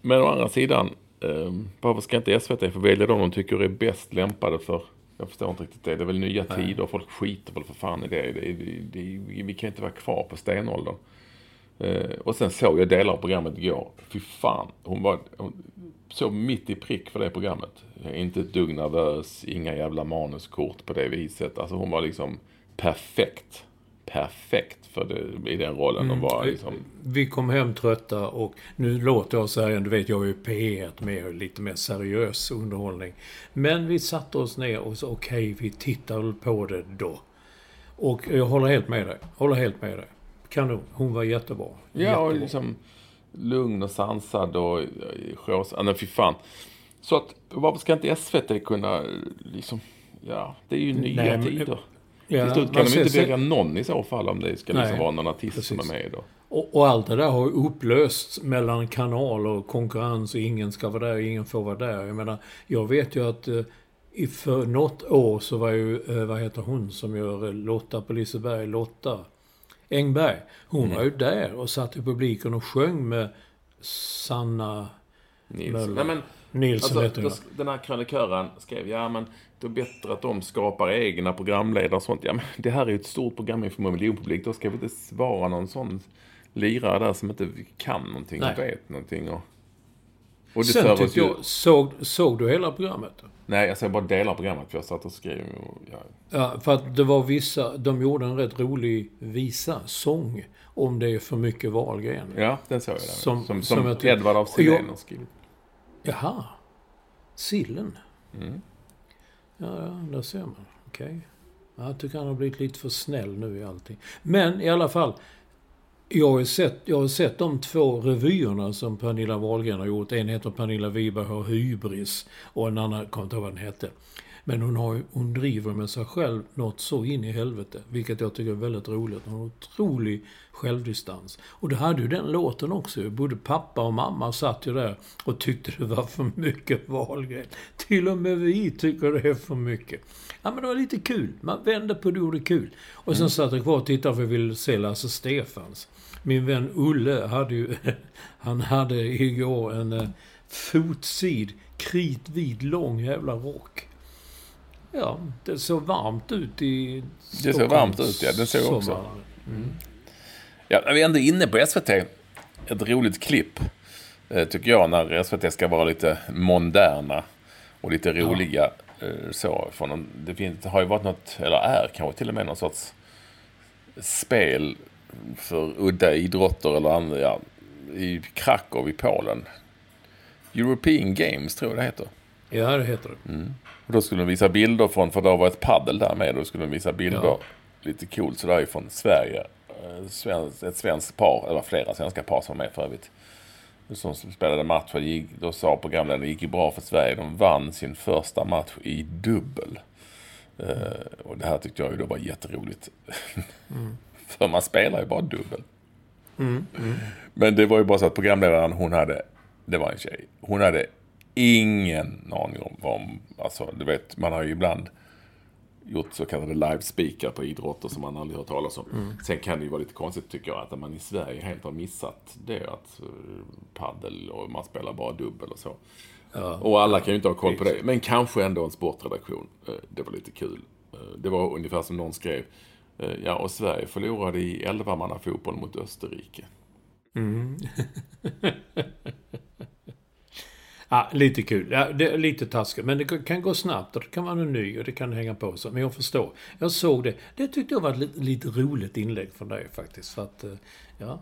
men å andra sidan, eh, varför ska inte SVT få välja de de tycker är bäst lämpade för jag förstår inte riktigt det. Det är väl nya tider. Folk skiter väl för fan i det. det, det, det vi kan inte vara kvar på stenåldern. Eh, och sen såg jag delar av programmet igår. Fy fan. Hon var hon så mitt i prick för det programmet. Är inte ett dugg nervös. Inga jävla manuskort på det viset. Alltså hon var liksom perfekt. Perfekt för det, i den rollen. Hon var liksom... Vi kom hem trötta och nu låter jag så här, du vet jag är ju P1 med lite mer seriös underhållning. Men vi satte oss ner och sa okej, vi tittar väl på det då. Och jag håller helt med dig. Håller helt med dig. Kanon. Hon var jättebra. Ja, och Jättebra. liksom lugn och sansad och eh. Ja, men fy fan. Så att, varför ska inte SVT kunna liksom... Ja, det är ju nya Nej, men- tider. Ja, Till slut kan de inte välja någon i så fall om det ska liksom Nej, vara någon artist som är precis. med då. Och, och allt det där har ju upplösts mellan kanaler och konkurrens och ingen ska vara där ingen får vara där. Jag menar, jag vet ju att eh, för något år så var ju, eh, vad heter hon som gör eh, Lotta på Liseberg, Lotta Engberg. Hon Mm. var ju där och satt i publiken och sjöng med Sanna Nils. Möller. Nej, men, Nilsson alltså, heter hon. den här krönikören skrev, ja men är bättre att de skapar egna programledare och sånt. Ja men det här är ju ett stort program inför miljonpublik. Då ska vi inte svara någon sån lirare där som inte kan någonting och Nej. vet någonting. Och, och det Sen tyckte ju. jag, såg, såg du hela programmet? Nej, jag säger bara delar av programmet för jag satt och skrev. Och, ja. Ja, för att det var vissa, de gjorde en rätt rolig visa, sång, om det är för mycket Wahlgren. ja, den såg jag. Där. Som- Som, som, som Edvard Och Sillén jag- har skrivit. Jaha. Sillen? Mm. Ja, ja, där ser man. Okej. Okay. Jag tycker han har blivit lite för snäll nu i allting. Men i alla fall. Jag har, ju sett, jag har sett de två revyerna som Pernilla Wahlgren har gjort. En heter Pernilla Wiberg har hybris och en annan, jag kommer inte ihåg vad den hette. Men hon, har, hon driver med sig själv något så in i helvete. Vilket jag tycker är väldigt roligt. Hon har otrolig självdistans. Och det hade ju den låten också. Både pappa och mamma satt ju där och tyckte det var för mycket Wahlgren. Till och med vi tycker det är för mycket. Ja men det var lite kul. Man vände på det och gjorde kul. Och sen satt jag kvar och tittade för jag ville se Lasse Stefans. Min vän Ulle hade ju... Han hade igår en eh, fotsid, kritvit, lång jävla rock. Ja, det såg varmt ut i Det såg varmt ut, ja. Det såg jag också. sommaren. Ja, vi ändå är inne på SVT. Ett roligt klipp. eh, Tycker jag när SVT ska vara lite moderna. Och lite roliga eh, så. Från det, finns, det har ju varit något, eller är kanske till och med någon sorts spel för udda idrotter eller andra, ja, i Krakow i Polen. European Games tror jag det heter. Ja, det heter det. Och då skulle de visa bilder från, för det var ett paddel där med, då skulle de visa bilder, Ja. lite coolt sådär från Sverige. Eh, Svensk, ett svenskt par, eller flera svenska par som var med för övrigt. Som spelade match, gick, då sa programledaren det gick ju bra för Sverige. De vann sin första match i dubbel. Eh, och det här tyckte jag ju då var jätteroligt. för man spelar ju bara dubbel. Men det var ju bara så att programledaren, hon hade, det var en tjej, hon hade ingen aning om vad, alltså du vet, man har ju ibland gjort så kallade live-speakar på idrotter som man aldrig hört talas om. Sen kan det ju vara lite konstigt tycker jag att man i Sverige helt har missat det att uh, paddel och man spelar bara dubbel och så. Och alla kan ju inte ha koll på det. Men kanske ändå en sportredaktion. Eh, Det var lite kul. Eh, Det var ungefär som någon skrev. eh, Ja, och Sverige förlorade i 11 fotboll mot Österrike. Ja, lite kul. Ja, det är lite taskigt. Men det kan gå snabbt och det kan vara något ny och det kan hänga på sig. Men jag förstår. Jag såg det. Det tyckte jag var ett lite, lite roligt inlägg från dig faktiskt. För att, eh, ja.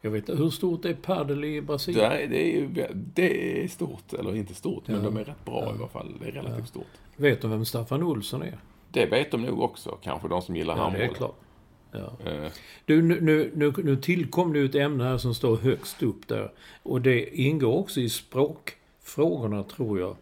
Jag vet hur stort är padel i Det Brasilien? är, det, är, det är stort, eller inte stort, men de är rätt bra i alla fall. Det är relativt stort. Vet du vem Staffan Olsson är? Det vet de nog också, kanske de som gillar Ja, handboll. Ja. Eh, Du, nu, nu, nu, nu tillkom det ett ämne här som står högst upp där. Och det ingår också i språkfrågorna, tror jag.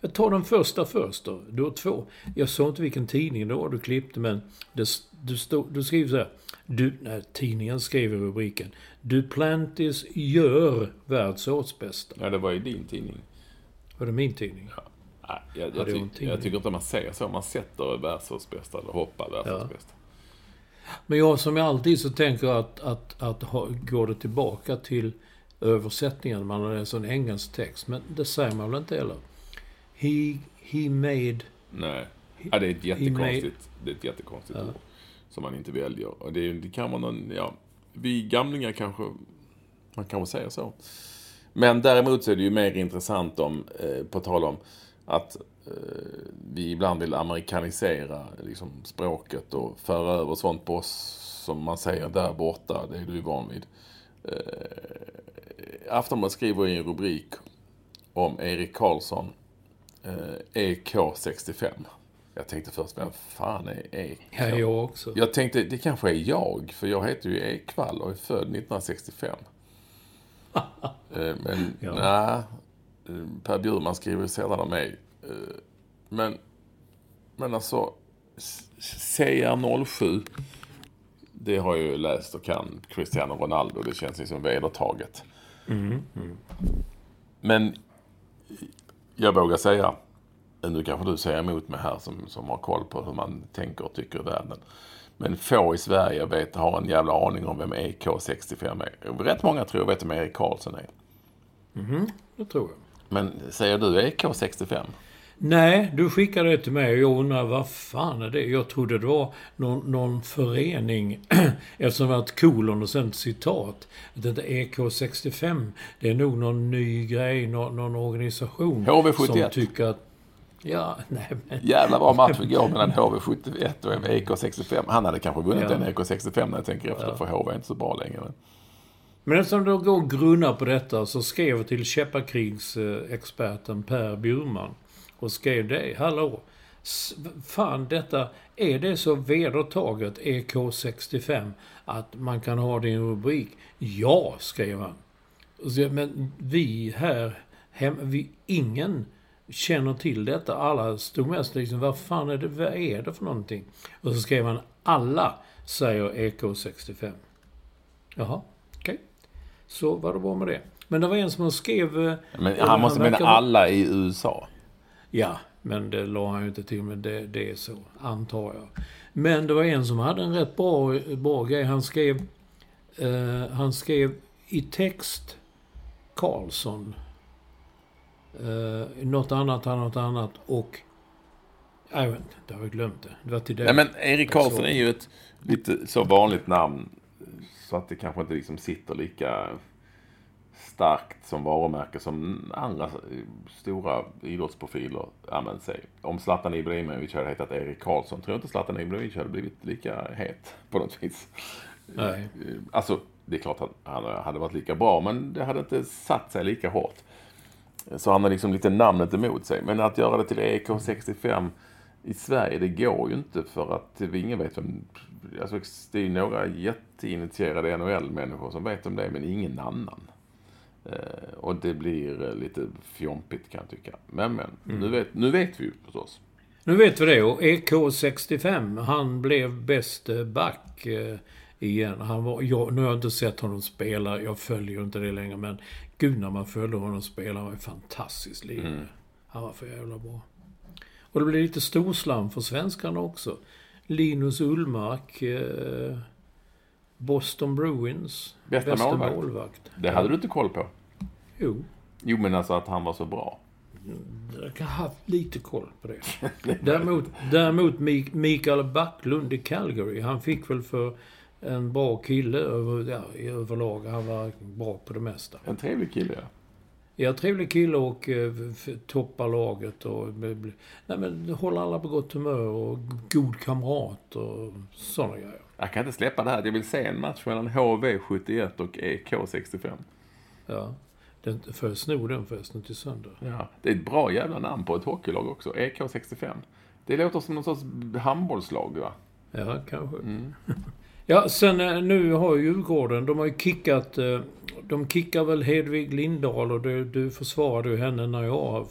Jag tar den första först då. Du har två. Jag såg inte vilken tidning det var du klippte, men det, du, stod, du skriver så här. Du, nej, tidningen skrev i rubriken. Duplantis gör världsårsbästa. ja, det var ju din tidning. Var det min tidning? Nej, jag, Ja, jag, det var ty- en tidning. jag tycker inte man säger så. Man sätter världsårsbästa eller hoppar världsårsbästa. Men jag som jag alltid så tänker att, att, att ha, går det tillbaka till översättningen, man har läst en engelsk text, men det säger man väl inte heller? He, he made... Nej. Ja, det är ett jättekonstigt, det är ett jättekonstigt ord. Som man inte väljer. Och det, det kan vara någon, ja, vi gamlingar kanske, man kanske säger så. Men däremot så är det ju mer intressant om, eh, på tal om att vi ibland vill amerikanisera liksom, språket och föra över sånt på oss som man säger där borta, det är du van vid. Eh, Aftonbladet skriver i en rubrik om Erik Karlsson eh, EK65. Jag tänkte först, vem fan är EK? Ja, jag också. Jag tänkte, det kanske är jag, för jag heter ju Ekvall och är född 1965. Eh, Men Ja. nej, eh, Per Bjurman skriver sällan om mig. Eh, Men, men alltså, s- CR07, det har jag ju läst och kan Cristiano Ronaldo. Det känns liksom vedertaget. Men jag vågar säga, nu kanske du säger emot mig här som, som har koll på hur man tänker och tycker i världen. Men få i Sverige vet, har en jävla aning om vem EK65 är. Rätt många tror jag vet vem Erik Karlsson är. Det tror jag. Men säger du EK65? Nej, du skickade det till mig och jag undrar vad fan är det? Jag trodde det var någon, någon förening, eftersom det var ett kolon och sen ett citat. Jag tänkte EK65, det är nog någon ny grej, någon, någon organisation. HV71. Som tycker att... Ja, nej men... Jävla bra match igår mellan HV71 och EK65. Han hade kanske vunnit Ja. en EK65 när jag tänker efter, för HV är inte så bra längre. Men eftersom du går och grunnar på detta så skrev jag till Käpparkrigsexperten Per Bjurman. Och skrev det. Hallå! Fan detta, är det så vedertaget EK65 att man kan ha det i en rubrik? Ja, skrev han. Men vi här, hem, vi, ingen känner till detta. Alla stod mest liksom, vad fan är det, vad är det för någonting? Och så skrev han, alla säger EK65. Jaha, okej. Så var det bra med det. Men det var en som skrev... eh, Men han måste mena alla i USA. Ja, men det la han ju inte till. Men det, det är så, antar jag. Men det var en som hade en rätt bra, bra grej. Han skrev... Eh, han skrev i text Karlsson. Eh, något annat, något annat och... Jag vet inte, det har jag glömt det. Det var till dig. Nej, men Erik Karlsson är ju ett lite så vanligt namn. Så att det kanske inte liksom sitter lika starkt som varumärke som andra stora idrottsprofiler använt sig. Om Zlatan Ibrahimovic hade hetat Erik Karlsson tror jag inte Zlatan Ibrahimovic hade blivit lika het på något vis. Nej. Alltså, det är klart att han hade varit lika bra, men det hade inte satt sig lika hårt. Så han har liksom lite namnet emot sig. Men att göra det till EK65 i Sverige, det går ju inte för att ingen vet vem... Alltså, det är ju några jätteinitierade NHL-människor som vet om det, men ingen annan. Eh, och det blir eh, lite fjompigt kan jag tycka. Men, men. Mm. Nu, vet, nu vet vi ju förstås. Nu vet vi det. Och EK65, han blev bäste back eh, igen. Han var, jag, nu har jag inte sett honom spela, jag följer inte det längre, men gud när man följde honom spela, han var en fantastisk lirare. Han var för jävla bra. Och det blev lite storslam för svenskarna också. Linus Ullmark, eh, Boston Bruins, Bästa målvakt. målvakt. Det hade du inte koll på? Jo, Jo, men alltså att han var så bra. jag kan ha haft lite koll på det. Däremot, däremot Mik- Mikael Backlund i Calgary, han fick väl för en bra kille över, ja, i överlag. Han var bra på det mesta. En trevlig kille, ja. Ja, trevlig kille och eh, toppar laget och nej, men, håller alla på gott humör och god kamrat och sådana grejer. Jag kan inte släppa det här. Jag vill se en match mellan HV71 och EK65. Ja. Den, får jag sno den förresten till söndag? Ja. Det är ett bra jävla namn på ett hockeylag också. EK65. Det låter som någon sorts handbollslag, va? Ja, kanske. Ja, sen eh, nu har ju Djurgården, de har ju kickat... eh, De kickar väl Hedvig Lindahl och du, du försvarade ju henne när jag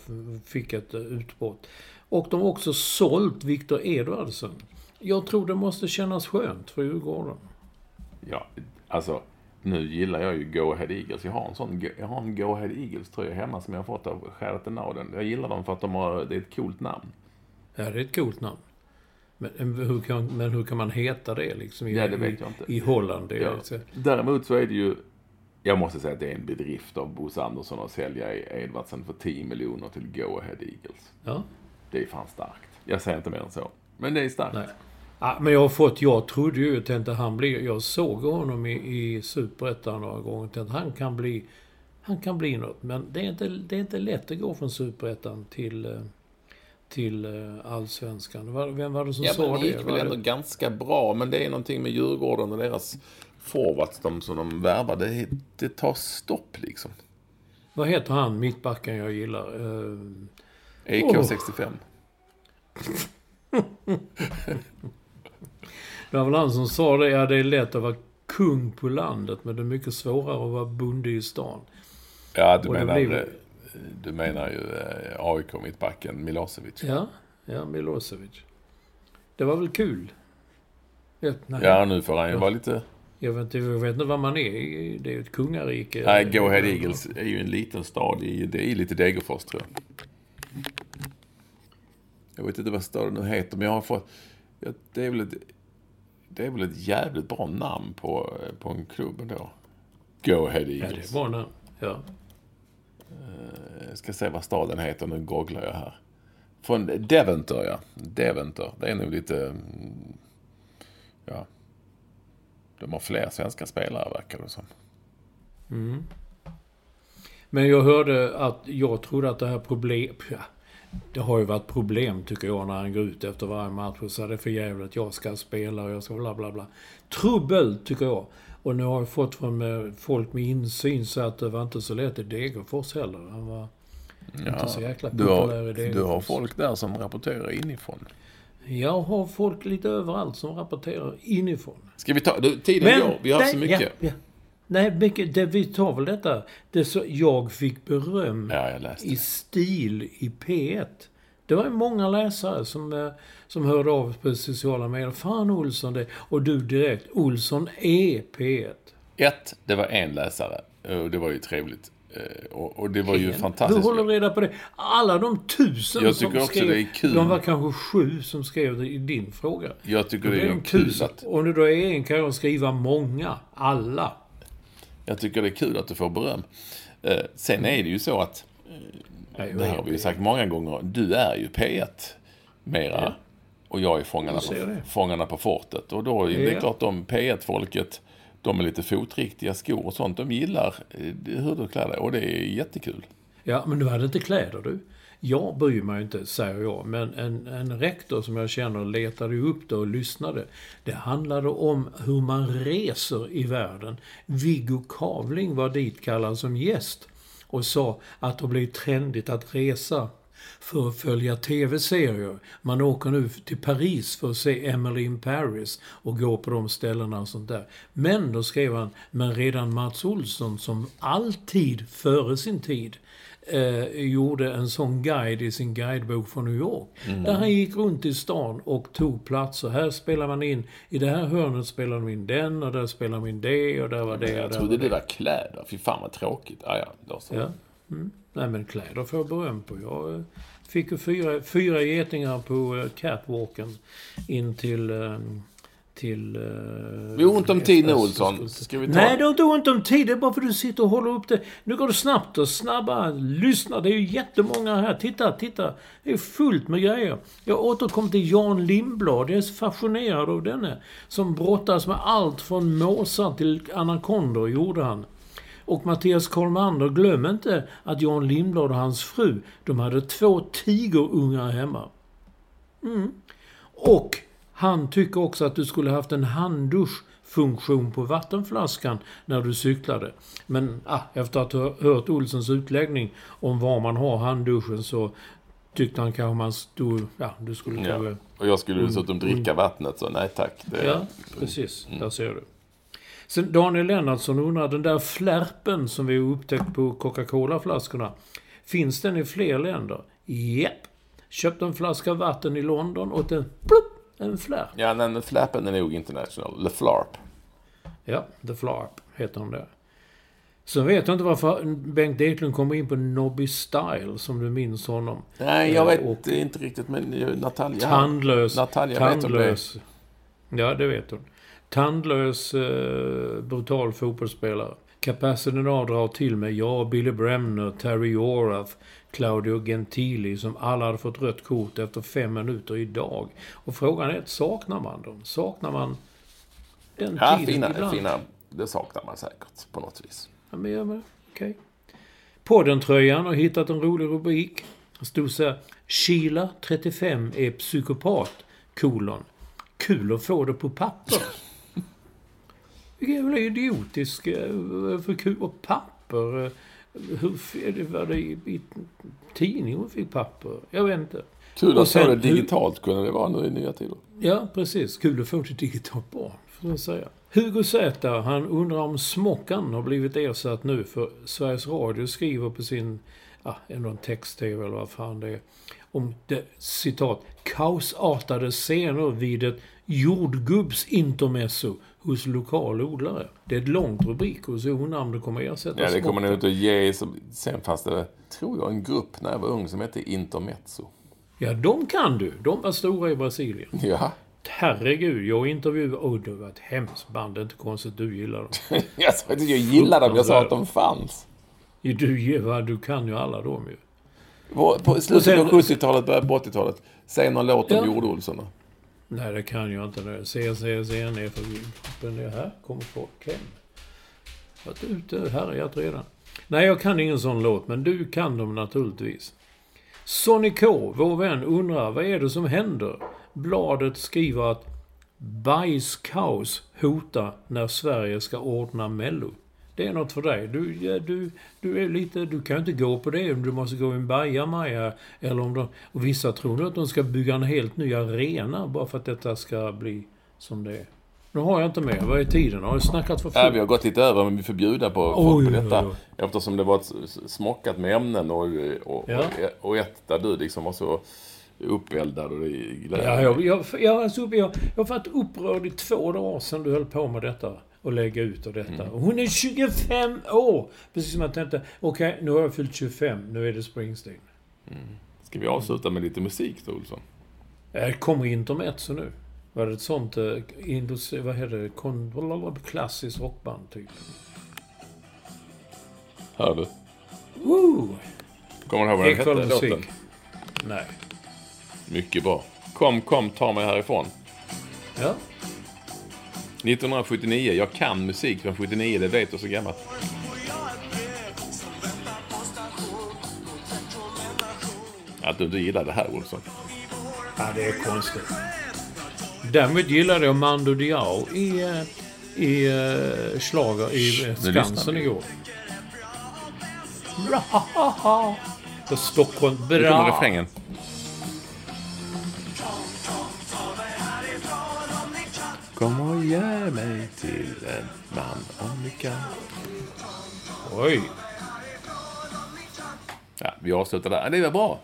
fick ett eh, utbrott. Och de har också sålt Viktor Edvardsen. Jag tror det måste kännas skönt för Djurgården. Ja, alltså. Nu gillar jag ju Go Ahead Eagles. Jag har en sån jag har en Go Ahead Eagles-tröja hemma som jag har fått av Norden. Jag gillar dem för att de har, det är ett coolt namn. Ja, det är ett coolt namn. Men hur kan, men hur kan man heta det liksom i, Ja, det vet jag inte. i Holland? Det Ja. så- Däremot så är det ju, jag måste säga att det är en bedrift av Bosse Andersson att sälja Edvardsen för 10 miljoner till Go Ahead Eagles. ja. Det är fan starkt. Jag säger inte mer än så. Men det är starkt. Nej. Ja, men jag har fått, jag trodde ju, tänkte han blir, jag såg honom i, i Superettan några gånger tänkte han kan bli, han kan bli något. Men det är inte, det är inte lätt att gå från Superettan till, eh, till eh, Allsvenskan. Var- Vem var det som Ja, sa det det? gick väl ändå det? ganska bra. Men det är någonting med Djurgården och deras forwards, de som de värvar. Det, det tar stopp liksom. Vad heter han, mittbacken jag gillar? Eh, EK65. Det var väl han som sa det, ja det är lätt att vara kung på landet men det är mycket svårare att vara bonde i stan. Ja, du Och menar, blir- eh, du menar ju eh, AIK-mittbacken Milosevic. Ja, ja Milosevic. Det var väl kul? Ja. Ja, nu får han ju vara lite... Jag vet, inte, jag vet inte vad man är. Det är ju ett kungarike. Nej, Go Ahead Eagles är ju en liten stad i, det är lite Degerfors tror jag. Jag vet inte vad staden nu heter, men jag har fått... Ja, det, är väl ett, det är väl ett jävligt bra namn på, på en klubb ändå. Go Ahead Ja, det Eagles. är bra namn. Ja. Jag ska se vad staden heter, nu googlar jag här. Från Deventer, ja. Deventer. Det är nog lite... mm, Ja. De har fler svenska spelare, verkar det som. Men jag hörde att jag trodde att det här problem... Ja, det har ju varit problem tycker jag när han går ut efter varje match och säger det är för jävligt. Jag ska spela och jag ska bla bla bla. Trubbel tycker jag. Och nu har jag fått från eh, folk med insyn så att det var inte så lätt i Degerfors heller. Han var inte så jäkla Du populär har, i Degerfors. du har folk där som rapporterar inifrån. Jag har folk lite överallt som rapporterar inifrån. Ska vi ta... Du, tiden går. Vi har haft så mycket. Ja, ja. Nej, mycket, det, vi tar väl detta. Det så, jag fick beröm Ja, jag i stil i P1. Det var många läsare som, eh, som hörde av på sociala medier. Fan Olsson det. Och du direkt. Olsson är P1. Ett, det var en läsare. Och det var ju trevligt. Eh, Och, och det var ju Du fantastiskt. håller reda på det. Alla de tusen Jag som tycker också skrev. det är kul. De var kanske sju som skrev det i din fråga. Jag tycker det är de kul tusen. att... Om det då är en kan jag skriva många. Alla. Jag tycker det är kul att du får beröm. Eh, Sen är det ju så att... Nej, Det har vi ju sagt många gånger. Du är ju P1 mera. Och jag är fångarna på, fångarna på fortet. Och då är det klart de P1-folket, de med lite fotriktiga skor och sånt, de gillar eh, hur du klär dig. Och det är jättekul. Ja, men du hade inte kläder du. Jag bryr mig inte, säger jag. Men en, en rektor som jag känner letade upp det och lyssnade. Det handlade om hur man reser i världen. Viggo Kavling var dit kallad som gäst och sa att det blir trendigt att resa för att följa TV-serier. Man åker nu till Paris för att se Emily in Paris och gå på de ställena och sånt där. Men då skrev han, men redan Mats Olsson som alltid före sin tid eh, gjorde en sån guide i sin guidebok från New York. Där han gick runt i stan och tog platser. Här spelar man in, i det här hörnet spelar man in den och där spelar man in det och där var det och Jag trodde det var kläder. Fy fan vad tråkigt. Ah, ja, då så. Ja. Mm. Nej men kläder får jag beröm på. Jag eh, fick ju fyra, fyra getingar på eh, catwalken in till... eh, Till... eh, Vi har ont om tid nu Olsson. Ska vi ta... Nej, det har inte ont om tid. Det är bara för att du sitter och håller upp det. Nu går det snabbt och snabbare. Lyssna, det är ju jättemånga här. Titta, titta. Det är fullt med grejer. Jag återkommer till Jan Lindblad. Jag är så fascinerad av denne. Som brottas med allt från måsar till anakondor, gjorde han. Och Mattias Kolmander, glöm inte att Jan Lindblad och hans fru, de hade två tigerungar hemma. Mm. Och han tycker också att du skulle haft en handduschfunktion på vattenflaskan när du cyklade. Men ah, efter att ha hört Olssons utläggning om var man har handduschen så tyckte han kanske man stod... Ja, du skulle Ja. kanske... Och jag skulle dessutom dricka vattnet, så nej tack. Det... Ja, precis. Där ser du. Sen Daniel Lennartsson undrar, den där flärpen som vi upptäckt på Coca-Cola-flaskorna. Finns den i fler länder? Japp. Köpte en flaska vatten i London och en plupp, en flärp. Ja, men flappen är nog international. Le Flarp. Ja, The Flarp heter hon där. Så vet jag inte varför Bengt Eklund kommer in på Nobby Style, som du minns honom. Nej, jag Eh, vet och inte riktigt, men eh, Natalja... Tandlös. Natalja vet om det. tandlös. Ja, det vet hon. Tandlös, eh, brutal fotbollsspelare. Kapaciteten A drar till med ja, Billy Bremner, Terry Orath, Claudio Gentili som alla hade fått rött kort efter fem minuter idag. Och frågan är, saknar man dem? Saknar man den Ja, tiden fina, ibland? fina. Det saknar man säkert på något vis. Ja, men, ja, men okej. Podden-tröjan har hittat en rolig rubrik. Det stod så här. Sheila, 35, är psykopat. Kolon. Kul att få det på papper. Vilken jävla idiotisk... eh, För kul på papper. Hur f- var det i, i tidning hon fick papper? Jag vet inte. Kul att få det digitalt kunde det vara nu i nya tider. Ja, precis. Kul att få ett digitalt barn, får man säga. Hugo Z, han undrar om Smockan har blivit ersatt nu, för Sveriges Radio skriver på sin, ja, en text-tv eller vad fan det är, om det, citat, kaosartade scener vid ett jordgubbsintermezzo hos lokal odlare. Det är ett långt rubrik och om det kommer ersätta Ja, det kommer nog inte att ge... Sen fanns det, tror jag, en grupp när jag var ung som hette Intermezzo. Ja, de kan du. De var stora i Brasilien. Ja. Herregud, jag intervjuade... Åh, det var ett hemskt band. Det är inte konstigt du gillar dem. Jag sa inte att jag gillade dem, jag sa att de fanns. Du, du kan ju alla dem ju. På, slutet på 70-talet, början på 80-talet. Säg någon låt om Ja. jord-Olsson. Nej, det kan jag inte. C, C, C, ner för Men det här kommer folk hem. Varit ute och härjat redan. Nej, jag kan ingen sån låt, men du kan dem naturligtvis. Sonny K, vår vän, undrar vad är det som händer? Bladet skriver att bajskaos hotar när Sverige ska ordna Mello. Det är något för dig. Du, ja, du, du är lite... Du kan inte gå på det om du måste gå i en bajamaja. Eller om de... Och vissa tror nu att de ska bygga en helt ny arena bara för att detta ska bli som det är. Nu har jag inte mer. Vad är tiden? Har jag snackat för Ja, fullt? vi har gått lite över, men vi får bjuda på, Oj, på oj, detta. oj. Eftersom det var ett smockat med ämnen och, och, Ja. och, och ett där du liksom var så uppeldad och det gläder Ja, mig. jag, jag, jag, alltså, jag, jag har varit upprörd i två dagar sedan du höll på med detta. Och lägga ut och detta. Mm. Och Hon är 25 år! Precis som jag tänkte, okej, nu har jag fyllt 25. Nu är det Springsteen. Ska vi avsluta med lite musik då, Olsson? Det kommer intermezzo nu. Var det ett sånt, eh, vad heter det, Kon, klassiskt rockband typ? Hör du? Woo! Kommer du ihåg vad den hette, musik. låten? Nej. Mycket bra. Kom, kom, ta mig härifrån. Ja. 1979. Jag kan musik från 79, det vet du så gammalt. Att du inte gillar det här, Olsson. Ja, det är konstigt. Däremot gillade jag Mando Diao i, eh, i uh, slager i eh, Skansen igår. Bra! För Stockholm. Nu kommer Bra! refrängen. Kom och gör mig till en man om ni kan. Oj! Ja, vi avslutar där. Det var bra.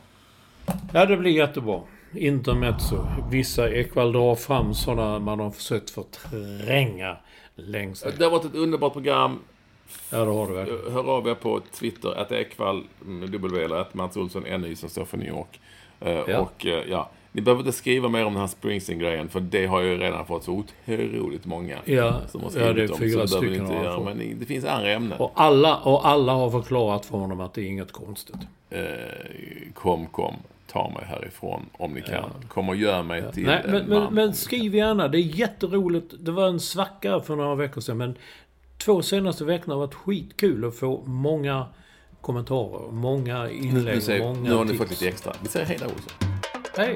Ja, det blir jättebra. Intermezzo. Vissa ekval drar fram sådana man har försökt förtränga längst ner. Det har varit ett underbart program. Ja, det har du verkligen. Hör av er på Twitter, att Ekvall med W eller att Mats Olsson NY som står för New York. Eh, Ja. Och eh, ja, ni behöver inte skriva mer om den här Springsteen-grejen för det har ju redan fått så otroligt många Ja, som har ja, det är skrivit om. fyra så stycken inte göra. Men det finns andra ämnen. Och alla, och alla har förklarat för honom att det är inget konstigt. Eh, kom, kom, ta mig härifrån om ni kan. Kom och gör mig till Nej, en men, man men, men skriv gärna. Det är jätteroligt. Det var en svacka för några veckor sedan. Men två senaste veckorna har varit skitkul att få många kommentarer. Många kan. Nu, inlägg, nu, säger, många nu har ni tips. fått lite extra. Vi säger hej då Olsson. Hej!